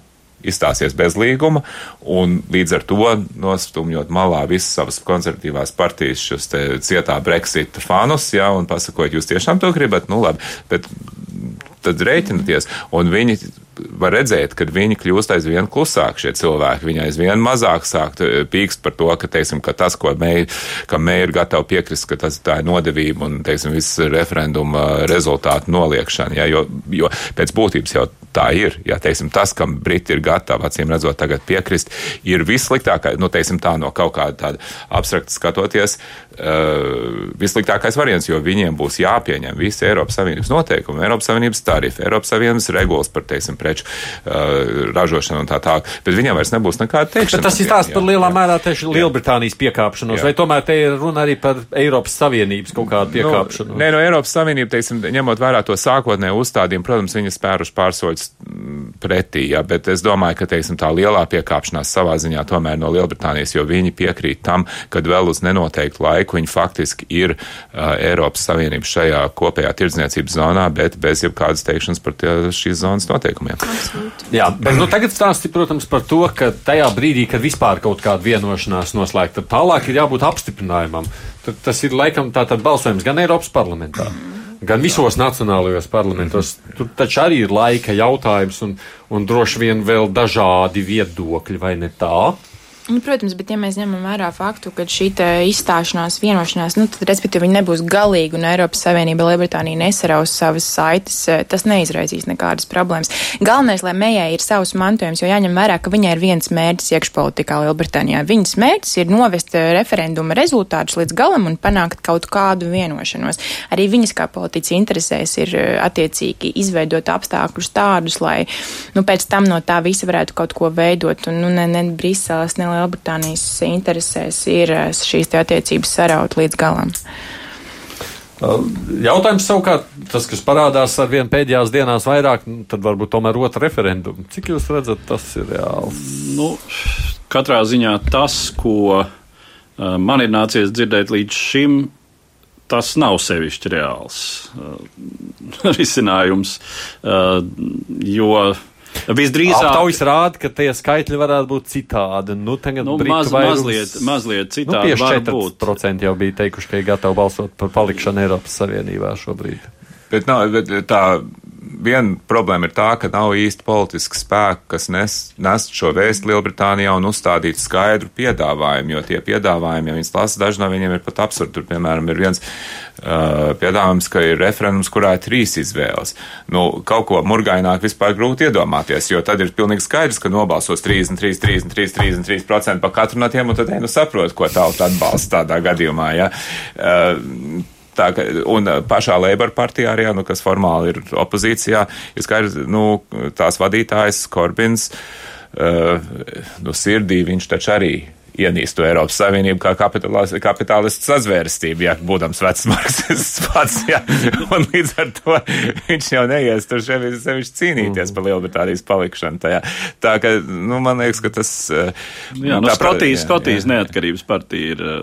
izstāsies bez līguma, un līdz ar to nostumjot malā visas savas konservatīvās partijas šos cietā Brexit fanus, jā, un pasakot, jūs tiešām to gribat, nu labi, bet tad rēķināties, un viņi var redzēt, ka viņi kļūst aizvien klusāk šie cilvēki. Viņi aizvien mazāk sāk eh, pīkst par to, ka, teiksim, ka tas, ko mēģi, ka mēģi ir gatavi piekrist, ka tas tā ir nodevība un, teiksim, viss referenduma rezultātu noliekšana. Ja, jo, jo pēc būtības jau tā ir. Ja, teiksim, tas, kam Briti ir gatavi, acīm redzot, tagad piekrist, ir vissliktākais, nu, teiksim, tā no kaut kāda tāda abstrakta skatoties, uh, vissliktākais variants, jo viņiem būs jāpieņem visi Eiropas Savienības noteikumi, Eiropas Savienības tarifi, Eiropas Savienības regulas par, teiksim, preču uh, ražošanu un tā tālāk, bet viņiem vairs nebūs nekāda teikšana. Bet tas ir tās par lielā jā, mērā tieši Lielbritānijas piekāpšanos, jā. vai tomēr te ir runa arī par Eiropas Savienības kaut kādu nu, piekāpšanu? Nu, nē, no Eiropas Savienības, teiksim, ņemot vērā to sākotnēju uzstādījumu, protams, viņi spēruši pārsoļus pretī, jā, bet es domāju, ka, teiksim, tā lielā piekāpšanās savā ziņā tomēr no Lielbritānijas, jo viņi piekrīt tam, kad vēl uz nenoteiktu laiku viņi faktiski ir uh, Eiropas Savienības šajā kopējā tirdzniecības zonā, bet bez jebkādas teikšanas par tie, šīs zonas noteikumiem. Absolut. Jā, bet nu, tagad stāsti, protams, par to, ka tajā brīdī, kad vispār kaut kāda vienošanās noslēgta, tālāk ir jābūt apstiprinājumam. Tad tas ir laikam tātad balsojums gan Eiropas parlamentā. Gan visos nacionālajos parlamentos. Tur taču arī ir laika jautājums un, un droši vien vēl dažādi viedokļi, vai ne tā? Nu, protams, bet ja mēs ņemam vērā faktu, ka šī izstāšanās, vienošanās, nu, tad, respektīvi, viņi nebūs galīgi un Eiropas Savienība, Lielbritānija nesaraus savas saites, eh, tas neizraisīs nekādas problēmas. Galvenais, lai mējai ir savs mantojums, jo jāņem vērā, ka viņai ir viens mērķis iekšpolitikā Lielbritānijā. Viņas mērķis ir novest eh, referenduma rezultātus līdz galam un panākt kaut kādu vienošanos. Arī viņas kā politiķis interesēs ir eh, attiecīgi izveidot apstākļus tādus, lai nu, pēc tam no tā visa varētu kaut ko veidot. Un, nu, ne, ne Briseles, ne Lielbritānijas interesēs ir eh, šīs attiecības saraut līdz galam. Jautājums savukārt, tas, kas parādās ar vien pēdējās dienās vairāk, nu, tad varbūt tomēr otru referendumu. Cik jūs redzat, tas ir reāls? Nu, katrā ziņā tas, ko uh, man ir nācies dzirdēt līdz šim, tas nav sevišķi reāls uh, (laughs) risinājums, uh, jo Visdrīzāk aptaujas rāda, ka tie skaitļi varētu būt citādi. Nu, nu, maz, vairums, mazliet, mazliet citādi. Nu, tieši 4% jau bija teikuši, ka ir gatavi balsot par palikšanu Eiropas Savienībā šobrīd. Bet, nav, bet tā viena problēma ir tā, ka nav īsti politiski spēki, kas nes, nes šo vēstu Lielbritānijā un uzstādīt skaidru piedāvājumu, jo tie piedāvājumi, ja viņas lasa, daži no viņiem ir pat absurdi. Tur, piemēram, ir viens uh, piedāvājums, ka ir referendums, kurā ir trīs izvēles. Nu, kaut ko murgaināk vispār grūti iedomāties, jo tad ir pilnīgi skaidrs, ka nobalsos 33, 33, 33% par katru no tiem, un tad, nu, saprot, ko tauta atbalsta tādā gadījumā. Ja? Uh, Tā, un pašā Labour partijā arī, nu, kas formāli ir opozīcijā, ir skaidrs, nu, tās vadītājs Korbins, uh, nu, sirdī viņš taču arī ienīstu Eiropas Savienību kā kapitālistu sazvērestību, ja būdams vecs marksists pats, ja, un līdz ar to viņš jau neies tur sevišķi cīnīties par Lielbritānijas palikšanu tajā. Tā ka, nu, man liekas, ka tas. Eh, jā, nu, Skotijas, Skotijas neatkarības partija ir eh,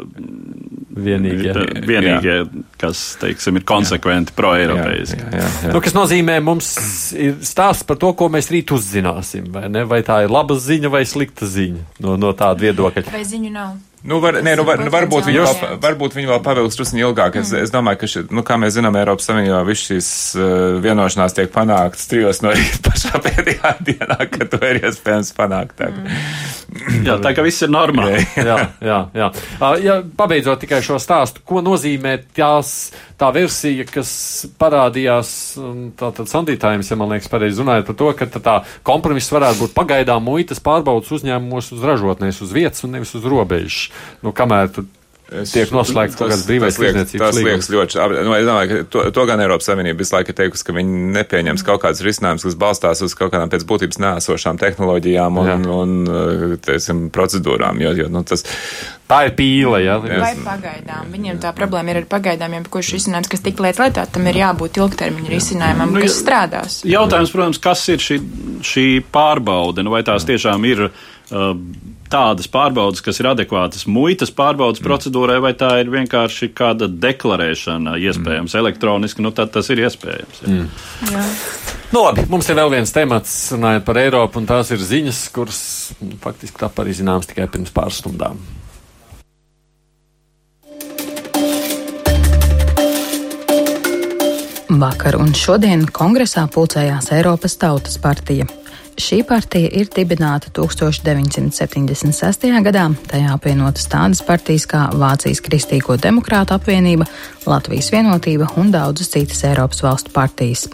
vienīgie, vienīgie kas, teiksim, ir konsekventi pro-eiropeiski. Nu, kas nozīmē, mums ir stāsts par to, ko mēs rīt uzzināsim, vai ne? Vai tā ir laba ziņa vai slikta ziņa no, no tāda viedokļa? Vai ziņu nav? Nu, var, nē, nu, var, nu, varbūt, viņi vēl, varbūt viņi vēl pavilks drusku ilgāk. Es, mm. es domāju, ka, ši, nu, kā mēs zinām, Eiropas Savienībā viss šīs uh, vienošanās tiek panāktas trijos no rīta (laughs) pašā pēdējā dienā, kad to ir iespējams panākt. Tā. Mm. jā, tā ka viss ir normāli. jā, jā, jā. Uh, ja, pabeidzot tikai šo stāstu, ko nozīmē tās, tā versija, kas parādījās, tātad sandītājums, ja man liekas pareizi runājot par to, ka tā kompromiss varētu būt pagaidām muitas pārbaudas uzņēmumos uz ražotnēs, uz vietas un nevis uz robežas nu, kamēr Es, tiek noslēgts kaut kāds brīvais tirdzniecības līgums. Tas liekas ļoti, nu, es domāju, ka to, to gan Eiropas Savienība visu laiku ir teikusi, ka viņi nepieņems kaut kādas risinājumus, kas balstās uz kaut kādām pēc būtības nēsošām tehnoloģijām un, Jā. un, un teiksim, procedūrām, jo, jo nu, tas. Tā ir pīle, jā. Vai pagaidām. Viņiem tā problēma ir ar pagaidām, jo kurš risinājums, kas tik lietas lietā, tam ir jābūt ilgtermiņa risinājumam, nu, kas strādās. Jautājums, protams, kas ir šī, šī pārbaude, nu, vai tās tiešām ir. Uh, tādas pārbaudas, kas ir adekvātas muitas pārbaudas mm. procedūrai, vai tā ir vienkārši kāda deklarēšana iespējams mm. elektroniski, nu tad tas ir iespējams. Jā. Mm. Jā. Nu, labi, mums ir vēl viens temats, runājot par Eiropu, un tās ir ziņas, kuras nu, faktiski tā arī zināmas tikai pirms pāris stundām. Vakar un šodien kongresā pulcējās Eiropas Tautas partija. Šī partija ir dibināta 1976. gadā. Tajā apvienotas tādas partijas kā Vācijas Kristīgo demokrātu apvienība, Latvijas vienotība un daudzas citas Eiropas valstu partijas.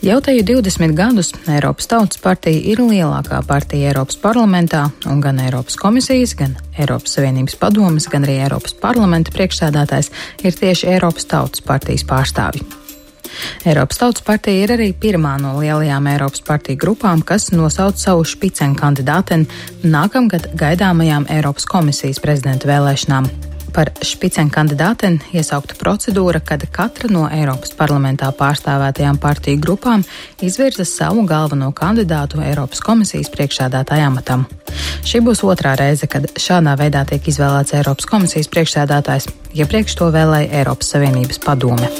Jau te jau 20 gadus Eiropas Tautas partija ir lielākā partija Eiropas parlamentā, un gan Eiropas komisijas, gan Eiropas Savienības padomes, gan arī Eiropas parlamenta priekšsēdētājs ir tieši Eiropas Tautas partijas pārstāvji. Eiropas Tautas partija ir arī pirmā no lielajām Eiropas partiju grupām, kas nosauc savu špicenu kandidāteni nākamgad gaidāmajām Eiropas komisijas prezidenta vēlēšanām. Par špicenu kandidāteni iesaukta procedūra, kad katra no Eiropas parlamentā pārstāvētajām partiju grupām izvirza savu galveno kandidātu Eiropas komisijas priekšsēdētāja amatam. Šī būs otrā reize, kad šādā veidā tiek izvēlēts Eiropas komisijas priekšsēdētājs. Iepriekš to vēlēja Eiropas Savienības padome.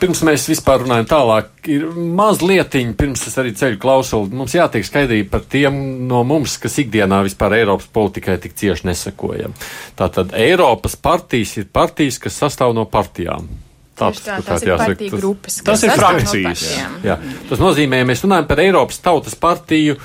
Pirms mēs vispār runājam tālāk, ir mazliet, pirms es arī ceļu klausuli, mums jātiek skaidrība par tiem no mums, kas ikdienā vispār Eiropas politikai tik cieši nesakojam. Tātad Eiropas partijas ir partijas, kas sastāv no partijām. Tāds, tā, ir jāsaka, partiju tas- grupas. tas ir sastāv no frakcijas. partijām. Jā. Tas nozīmē, mēs runājam par Eiropas Tautas partiju.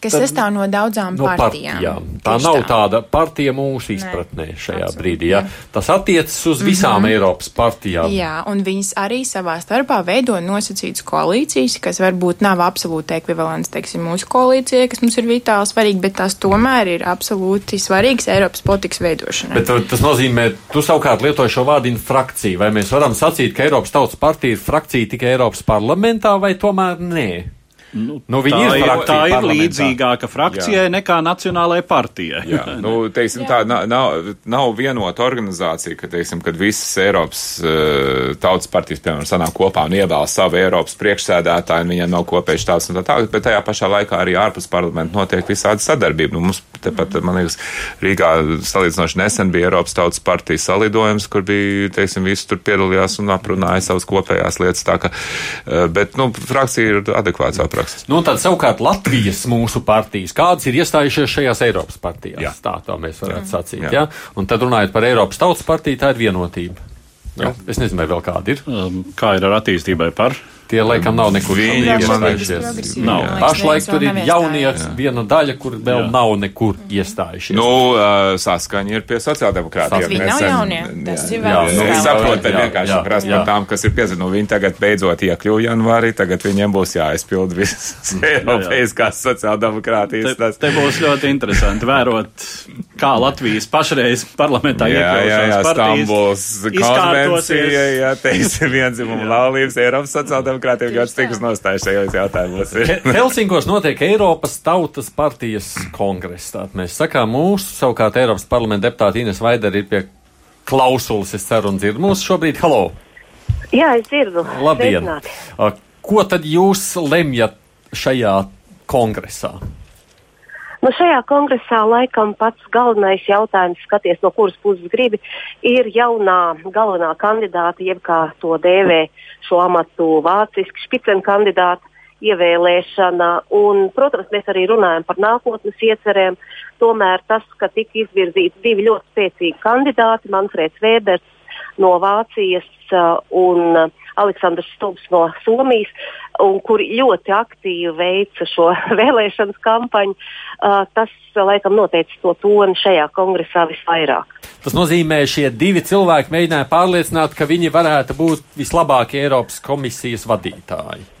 Kas Tad- sastāv no daudzām No partijām. partijām. Tā Tieši nav tāda partija mūsu Nē, izpratnē šajā absolūti, brīdī. Ja? jā. Tas attiecas uz visām mm -hmm. Eiropas partijām. Jā, un viņas arī savā starpā veido nosacītas koalīcijas, kas varbūt nav absolūti ekvivalents, teiksim, mūsu koalīcijai, kas mums ir vitāli svarīgi, bet tās tomēr ir absolūti svarīgas Eiropas politikas veidošanai. Bet uh, tas nozīmē, tu savukārt lietoji šo vārdu frakcija. Vai mēs varam sacīt, ka Eiropas Tautas partija ir frakcija tikai Eiropas parlamentā, vai tomēr nē? Nu, Nu, tā ir ir, tā ir līdzīgāka frakcijai nekā Nacionālajai partijai. Jā, nu, (laughs) teiksim, tā nav, nav, vienota organizācija, ka, teiksim, kad visas Eiropas uh, tautas partijas, piemēram, sanāk kopā un ievēl savu Eiropas priekšsēdētāju, un viņiem nav kopēji štāsts un tā tālāk, bet tajā pašā laikā arī ārpus parlamenta notiek visādi sadarbība. Nu, mums tepat, man liekas, Rīgā salīdzinoši nesen bija Eiropas tautas partijas salidojums, kur bija, teiksim, visi tur piedalījās un aprunāja savas kopējās lietas, tā ka, uh, bet, nu, frakcija ir adekvāts apraksts. Nu, tad savukārt Latvijas mūsu partijas, kādas ir iestājušies šajās Eiropas partijās. Jā. Tā, tā mēs varētu sacīt. Jā. Ja? Un tad runājot par Eiropas Tautas partiju, tā ir vienotība. Ja? Es nezinu, vai vēl kāda ir. Um, Kā ir ar attīstībai par? Tie laikam nav nekur iestājušies. Pašlaik tur ir nav jaunie, iestājies. viena daļa, kur vēl Jā. nav nekur iestājušies. Nu, uh, saskaņa ir pie sociāldemokrātiem. Viņi nav jaunie, tas ir vēl nu, es saprotu, bet vienkārši jā, prasa jā. par tām, kas ir piezīmēti. Nu, viņi tagad beidzot iekļuva janvārī, tagad viņiem būs jāizpild visas (laughs) Eiropeiskās sociāldemokrātijas. Te, tas- te būs ļoti interesanti vērot, kā Latvijas pašreiz parlamentā Jā, jā, jā, Stambuls konvencija, jā, teiksim, vienzimumu laulības Eiropas sociāldemokrātiem ļoti stīgas nostājas šajos jautājumos. (laughs) Helsinkos notiek Eiropas Tautas partijas kongress. Tātad mēs sakām, mūsu savukārt Eiropas parlamenta deputāta Ines Vaidara ir pie klausulas, es ceru, un dzird mūsu šobrīd. Halo! Jā, es dzirdu. Labdien! Sveicināti. A, Ko tad jūs lemjat šajā kongresā? Nu, šajā kongresā laikam pats galvenais jautājums, skaties, no kuras puses gribi, ir jaunā galvenā kandidāta, jeb kā to dēvē šo amatu vāciski špicen kandidāta ievēlēšana. Un, protams, mēs arī runājam par nākotnes iecerēm. Tomēr tas, ka tika izvirzīti divi ļoti spēcīgi kandidāti, Manfreds Vēbers no Vācijas uh, un uh, Aleksandrs Stulbs no Somijas, un kuri ļoti aktīvi veica šo (laughs) vēlēšanas kampaņu, uh, tas laikam noteica to toni šajā kongresā visvairāk. Tas nozīmē, šie divi cilvēki mēģināja pārliecināt, ka viņi varētu būt vislabākie Eiropas komisijas vadītāji.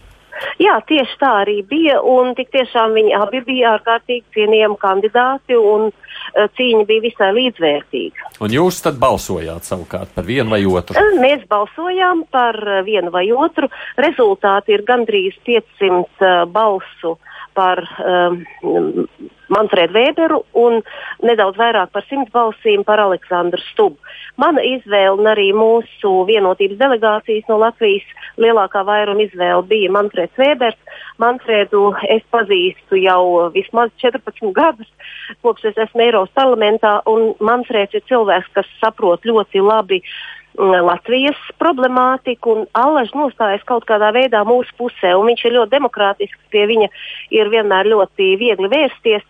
Jā, tieši tā arī bija, un tik tiešām viņi abi bija ārkārtīgi cienījami kandidāti, un uh, cīņa bija visai līdzvērtīga. Un jūs tad balsojāt savukārt par vienu vai otru. Uh, Mēs balsojām par uh, vienu vai otru. Rezultāti ir gandrīz 500 uh, balsu par um, Manfredu Vēberu un nedaudz vairāk par 100 balsīm par Aleksandru Stubu. Mana izvēle un arī mūsu vienotības delegācijas no Latvijas lielākā vairuma izvēle bija Manfreds Vēbers. Manfredu es pazīstu jau vismaz 14 gadus, kopš es esmu Eiropas parlamentā, un Manfreds ir cilvēks, kas saprot ļoti labi Latvijas problemātiku un allaž nostājas kaut kādā veidā mūsu pusē. un Viņš ir ļoti demokrātisks, pie viņa ir vienmēr ļoti viegli vērsties.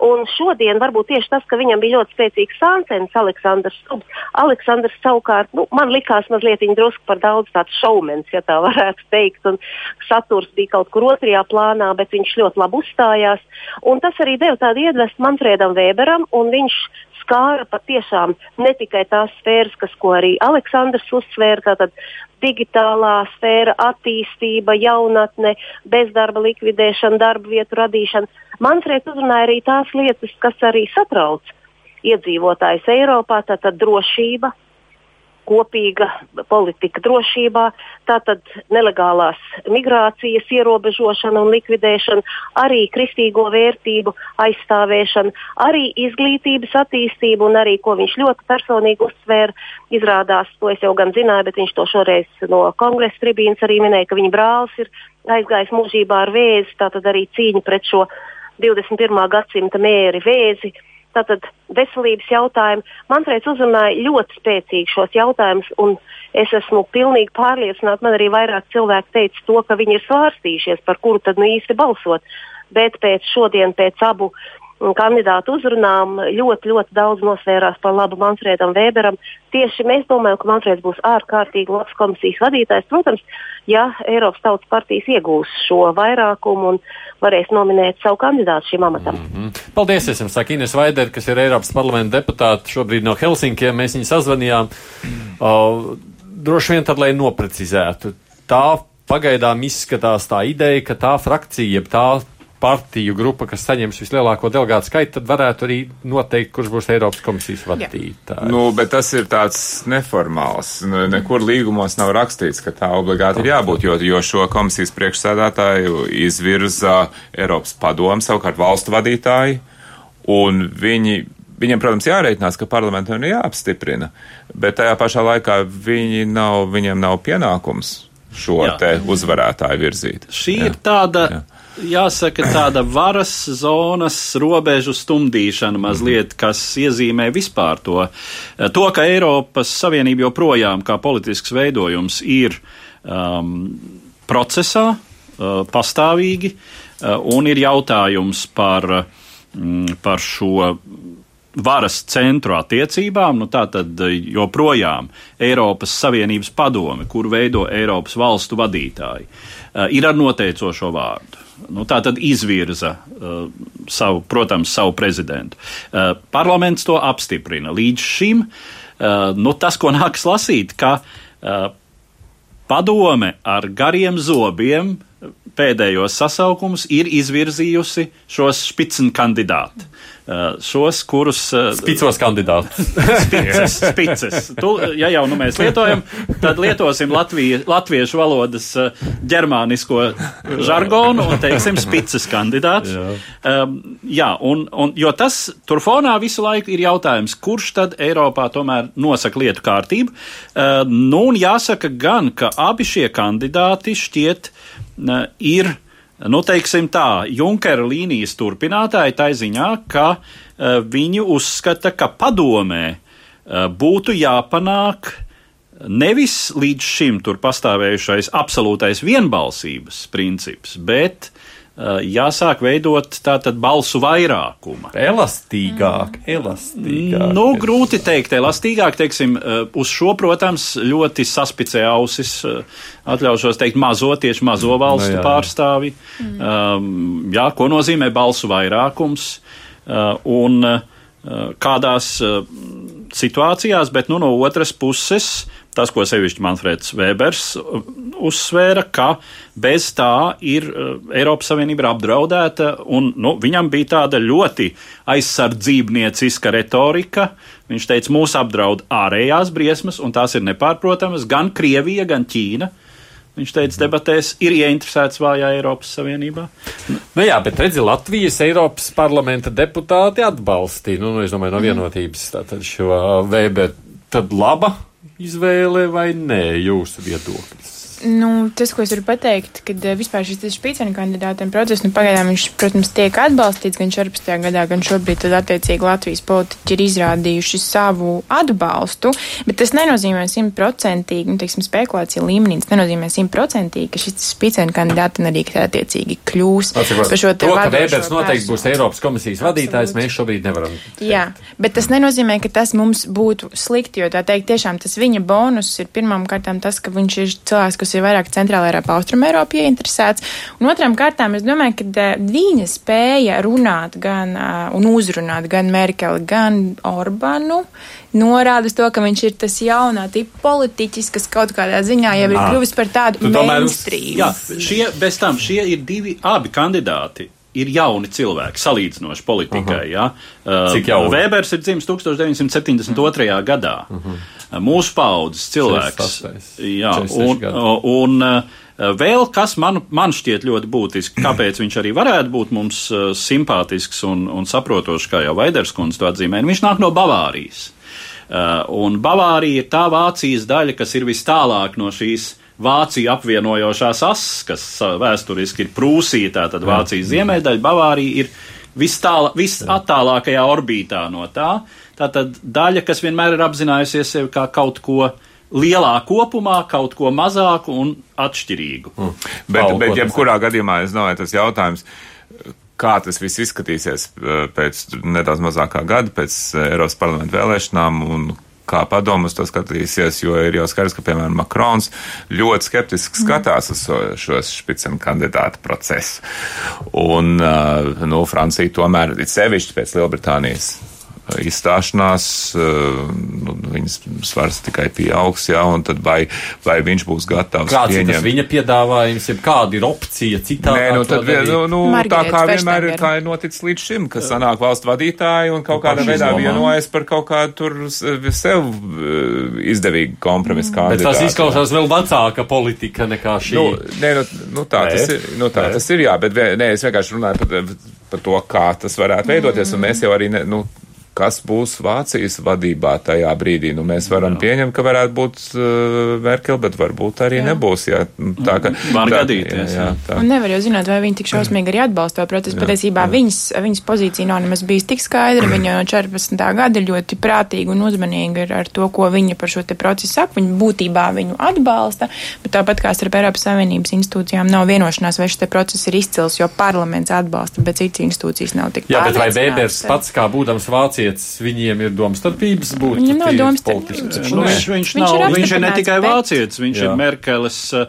Un šodien varbūt tieši tas, ka viņam bija ļoti spēcīgs sāncens, Aleksandrs Stubs. Aleksandrs savukārt, nu, man likās mazliet drusku par daudz tāds šaumens, ja tā varētu teikt, un saturs bija kaut kur otrajā plānā, bet viņš ļoti labi uzstājās. Un tas arī deva tādu iedvesmu Manfredam Weberam, un viņš skāra patiešām ne tikai tās sfēras, kas, ko arī Aleksandrs uzsvēra, tātad digitālā sfēra, attīstība, jaunatne, bezdarba likvidēšana, darba vietu radīšana. Manfreds uzrunāja arī tās lietas, kas arī satrauc iedzīvotājus Eiropā, tātad drošība, kopīga politika drošībā, tātad nelegālās migrācijas ierobežošana un likvidēšana, arī kristīgo vērtību aizstāvēšana, arī izglītības attīstība un arī, ko viņš ļoti personīgi uzsvēra, izrādās, to es jau gan zināju, bet viņš to šoreiz no kongresa tribīnas arī minēja, ka viņa brālis ir aizgājis mūžībā ar vēzi, tātad arī cīņa pret šo 21. gadsimta mēri vēzi. Tātad veselības jautājumi. Manfreds uzrunāja ļoti spēcīgi šos jautājumus, un es esmu pilnīgi pārliecināta. Man arī vairāk cilvēku teica to, ka viņi ir svārstījušies, par kuru tad nu īsti balsot. Bet pēc šodien, pēc abu kandidātu uzrunām ļoti, ļoti daudz nosvērās par labu Manfredam Weberam. Tieši mēs domājam, ka Manfreds būs ārkārtīgi labs komisijas vadītājs. Protams, ja Eiropas Tautas partijas iegūs šo vairākumu un varēs nominēt savu kandidātu šim amatam. Mm -hmm. Paldies, es jums saku Ines Vaider, kas ir Eiropas parlamenta deputāta šobrīd no Helsinkiem. Mēs viņu sazvanījām. Uh, droši vien tad, lai noprecizētu, tā pagaidām izskatās tā ideja, ka tā frakcija, jeb tā partiju grupa, kas saņems vislielāko delegātu skaitu, tad varētu arī noteikt, kurš būs Eiropas komisijas vadītājs. Nu, bet tas ir tāds neformāls. Nekur līgumos nav rakstīts, ka tā obligāti ir jābūt, jo, jo šo komisijas priekšsēdētāju izvirza Eiropas padomu, savukārt valstu vadītāji, un viņi Viņiem, protams, jārēķinās, ka parlamentam ir jāapstiprina, bet tajā pašā laikā viņi nav, viņiem nav pienākums šo Jā. te uzvarētāju virzīt. Šī Jā. ir tāda. Jā jāsaka, tāda varas zonas robežu stumdīšana mazliet, kas iezīmē vispār to, to ka Eiropas Savienība joprojām kā politisks veidojums ir um, procesā, uh, pastāvīgi, uh, un ir jautājums par, mm, par šo varas centru attiecībām, nu tā tad joprojām Eiropas Savienības padome, kur veido Eiropas valstu vadītāji, uh, ir ar noteicošo vārdu nu, tā tad izvirza uh, savu, protams, savu prezidentu. Uh, parlaments to apstiprina. Līdz šim uh, nu, tas, ko nāks lasīt, ka uh, padome ar gariem zobiem pēdējos sasaukumus ir izvirzījusi šos spicen kandidātus. Uh, šos, kurus. Uh, Spicos kandidātus. (laughs) spices, spices. Tu, ja jau nu mēs lietojam, tad lietosim Latvija, latviešu valodas uh, ģermānisko žargonu un teiksim spices kandidāts. Jā, jā un, un, jo tas tur fonā visu laiku ir jautājums, kurš tad Eiropā tomēr nosaka lietu kārtību. Nu, un jāsaka gan, ka abi šie kandidāti šķiet ir nu, teiksim tā, Junkera līnijas turpinātāji tā ziņā, ka uh, viņi uzskata, ka padomē uh, būtu jāpanāk nevis līdz šim tur pastāvējušais absolūtais vienbalsības princips, bet jāsāk veidot tātad balsu vairākuma. Elastīgāk, elastīgāk. Nu, grūti teikt, elastīgāk, teiksim, eh, uz šo, protams, ļoti saspicē ausis, eh, atļaušos teikt, mazo, tieši mazo valstu no, jā. pārstāvi. Mm. Um, jā, ko nozīmē balsu vairākums un kādās situācijās, bet nu, no otras puses tas, ko sevišķi Manfreds Vēbers uh, uzsvēra, ka bez tā ir uh, Eiropas Savienība apdraudēta, un nu, viņam bija tāda ļoti aizsardzībnieciska retorika. Viņš teica, mūs apdraud ārējās briesmas, un tās ir nepārprotamas gan Krievija, gan Ķīna. Viņš teica, debatēs ir ieinteresēts vājā Eiropas Savienībā. Nu jā, bet redzi, Latvijas Eiropas parlamenta deputāti atbalstīja, nu, nu es domāju, no vienotības tātad šo Weber. Tad laba izvēle vai nē, jūsu viedoklis? Nu, tas, ko es varu pateikt, kad uh, vispār šis spīdzenu kandidātiem process, nu, pagaidām viņš, protams, tiek atbalstīts gan 14. gadā, gan šobrīd, tad attiecīgi Latvijas politiķi ir izrādījuši savu atbalstu, bet tas nenozīmē simtprocentīgi, nu, teiksim, spekulācija līmenī, tas nenozīmē simtprocentīgi, ka šis spīdzenu kandidāti arī attiecīgi kļūs par šo te. To, ka Vēbers noteikti būs Eiropas komisijas vadītājs, mēs šobrīd nevaram. Teikt. Jā, bet tas nenozīmē, ka tas mums būtu slikti, jo tā teikt, tiešām tas viņa bonus ir pirmām kārtām tas, ka viņš ir cilvēks, kas kas ir vairāk centrāla Eiropā, Austrum Eiropā ieinteresēts. Un otram kārtām es domāju, ka eh, viņa spēja runāt gan uh, un uzrunāt gan Merkeli, gan Orbanu norāda uz to, ka viņš ir tas jaunā tipa politiķis, kas kaut kādā ziņā jau ir kļuvis par tādu mainstream. Jā, šie, bez tam šie ir divi abi kandidāti ir jauni cilvēki, salīdzinoši politikai. Uh -huh. ja? Cik jauni? Vēbers ir dzimis 1972. Uh -huh. gadā. Uh -huh mūsu paudzes cilvēks. Jā, un, un vēl kas man, man šķiet ļoti būtiski, (clears throat) kāpēc viņš arī varētu būt mums simpātisks un, un saprotošs, kā jau Vaiderskundze to atzīmē, viņš nāk no Bavārijas. Un Bavārija ir tā Vācijas daļa, kas ir vis tālāk no šīs Vāciju apvienojošās asas, kas vēsturiski ir Prūsija, tātad Vācijas ziemeļdaļa, Bavārija ir vis, tālā, vis attālākajā orbītā no tā. Tātad daļa, kas vienmēr ir apzinājusies sevi kā kaut ko lielā kopumā, kaut ko mazāku un atšķirīgu. Mm. Bet, Paul, bet jebkurā gadījumā es domāju, tas jautājums kā tas viss izskatīsies uh, pēc nedaudz mazākā gada, pēc uh, Eiropas parlamenta vēlēšanām un kā padomus to skatīsies, jo ir jau skaidrs, ka, piemēram, Makrons ļoti skeptiski skatās uz šo špicenu kandidātu procesu. Un, uh, nu, Francija tomēr ir sevišķi pēc Lielbritānijas izstāšanās, nu, viņas svars tikai pieaugs, jā, un tad vai, vai viņš būs gatavs Kāds pieņemt. ir tas viņa piedāvājums, ja kāda ir opcija citā? Nē, nu, tad, nu, nu, tā Margareta kā vienmēr ir, kā ir noticis līdz šim, ka sanāk valstu vadītāji un kaut kādā paši veidā vienojas par kaut kādu tur s- sev eh, izdevīgu kompromisu Bet kandidātu. tas izklausās vēl vecāka politika nekā šī. Nu, nē, nu, nu tā, Nē. tas ir, nu, tā Nē. tas ir, jā, bet nē, es vienkārši runāju par, par to, kā tas varētu veidoties, un mēs jau arī, ne, nu, kas būs Vācijas vadībā tajā brīdī. Nu, mēs varam jā. pieņemt, ka varētu būt uh, Merkel, bet varbūt arī jā. nebūs. Jā, tā, ka, Var tā, gadīties, Jā, jā, tā. Un nevar jau zināt, vai viņi tik šausmīgi arī atbalsta to procesu. Patiesībā viņas, viņas pozīcija nav nemaz bijis tik skaidra. Viņa no 14. gada ir ļoti prātīga un uzmanīga ar, ar to, ko viņa par šo te procesu saka. Viņa būtībā viņu atbalsta, bet tāpat kā starp Eiropas Savienības institūcijām nav vienošanās, vai šis te process ir izcils, jo parlaments atbalsta, bet citas institūcijas nav tik Jā, bet vai. Bēbers pats, kā būdams vācietis, viņiem ir domstarpības būt? Viņam nav domstarpības. Nu, viņš, viņš, Viņš nav, ir viņš ir ne tikai bet- vācietis, viņš Jā. ir Merkeles uh,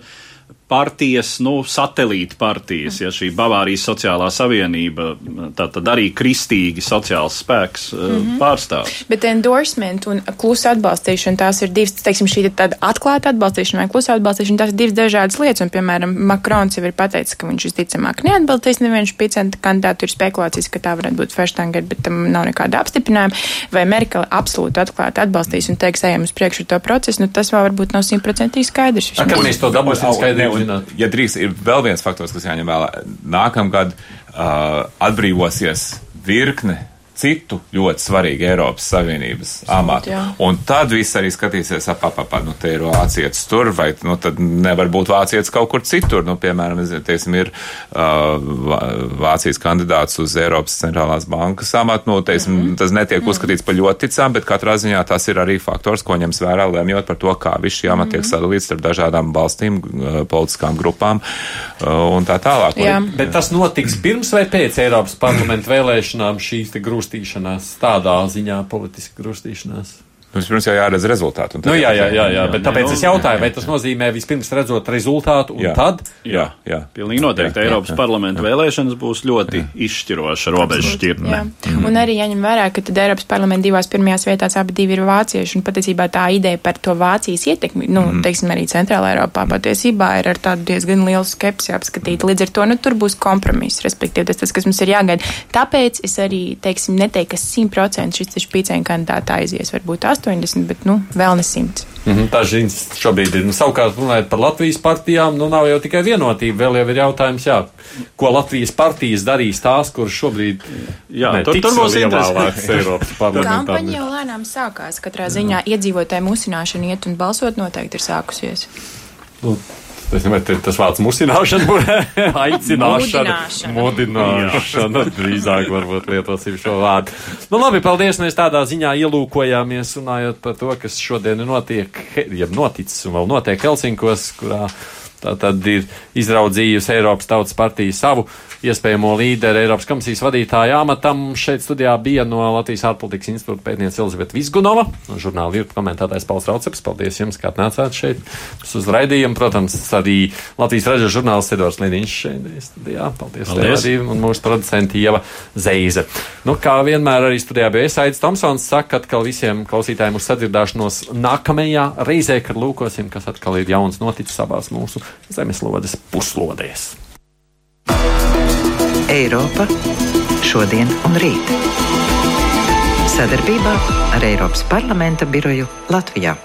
partijas, nu, satelīta partijas, ja šī Bavārijas sociālā savienība, tā tad arī kristīgi sociāls spēks uh, Mhm. pārstāvs. Bet endorsement un klusa atbalstīšana, tās ir divas, teiksim, šī tāda atklāta atbalstīšana vai klusa atbalstīšana, tās ir divas dažādas lietas. Un, piemēram, Makrons jau ir pateicis, ka viņš visticamāk neatbalstīs nevienu špicenta kandidātu. Ir spekulācijas, ka tā varētu būt Feštanger, bet tam nav nekāda apstiprinājuma. Vai Merkele absolūti atklāti atbalstīs un teiks, ejam uz priekšu ar to procesu, nu tas vēl varbūt nav simtprocentīgi skaidrs. A, Kad mēs to dabūsim un, zināt. Ja drīkst, ir vēl viens faktors, kas jāņem vērā. Nākamgad uh, atbrīvosies virkne citu ļoti svarīgu Eiropas Savienības amatu. Un tad viss arī skatīsies, ap, ap, ap, nu, te ir vācietis tur, vai nu, tad nevar būt vācietis kaut kur citur. Nu, piemēram, teiksim, ir uh, Vā- Vācijas kandidāts uz Eiropas centrālās bankas amatu. Nu, teiksim, mm -hmm. Tas netiek uzskatīts par ļoti ticām, bet katrā ziņā tas ir arī faktors, ko ņems vērā, lemjot par to, kā viss šī amata tiek sadalīts starp dažādām valstīm, uh, politiskām grupām uh, un tā tālāk. Jā. Bet tas notiks pirms vai pēc Eiropas parlamenta vēlēšanām šīs te grūstīšanās, tādā ziņā politiska grūstīšanās? Vispirms jau jāredz rezultāti. Nu, jā, jā, jā, jā, bet tāpēc nu, es jautāju, vai tas nozīmē vispirms redzot rezultātu un Jā. tad? Jā, jā. Pilnīgi noteikti Jā, jā, Eiropas jā. parlamenta vēlēšanas būs ļoti izšķiroša robeža Jā. šķirtne. Un arī jāņem vērā, ka tad Eiropas parlamenta divās pirmajās vietās abi divi ir vācieši. Un patiesībā tā ideja par to Vācijas ietekmi, nu, mm. teiksim, arī Centrālā Eiropā patiesībā ir ar tādu diezgan lielu skepsi apskatīta. Līdz ar to, nu, tur būs kompromiss, respektīvi, tas, tas, kas mums ir jāgaida. Tāpēc es arī, teiksim, neteiktu, ka 100% šis špīcēņu kandidāta aizies, varbūt 80, bet, nu, vēl ne 100. Mhm, Tā ziņas šobrīd ir. Nu, savukārt, runājot par Latvijas partijām, nu nav jau tikai vienotība. Vēl jau ir jautājums, jā, ko Latvijas partijas darīs tās, kuras šobrīd Jā, tur- tur būs ievēlētas (laughs) Eiropas parlamentā. Kampaņa jau lēnām sākās. Katrā ziņā iedzīvotāju musināšana iet un balsot noteikti ir sākusies. Nu, Es nezinu, tas vārds musināšana būtu (laughs) aicināšana. Mudināšana. Mudināšana. Drīzāk varbūt lietosim šo vārdu. Nu labi, paldies. Mēs tādā ziņā ielūkojāmies runājot par to, kas šodien notiek, ja noticis un vēl notiek Helsinkos, kurā tā tad ir izraudzījusi Eiropas Tautas partija savu iespējamo līderi Eiropas komisijas vadītāja amatam. Šeit studijā bija no Latvijas ārpolitikas institūta pētniece Elizabete Visgunova un žurnāla virtu komentētājs Pauls Rauceps. Paldies jums, kā atnācāt šeit uz raidījumu. Protams, arī Latvijas raža žurnālists Edvards Liniņš šeit studijā. Paldies, Paldies. Arī, un mūsu producenti Ieva Zeize. Nu, kā vienmēr arī studijā bija Esaits Tomsons, saka atkal visiem klausītājiem uz sadzirdāšanos nākamajā reizē, kad lūkosim, kas atkal ir jauns noticis abās mūsu zemeslodes puslodēs. Eiropa šodien un rīt. Sadarbībā ar Eiropas parlamenta biroju Latvijā.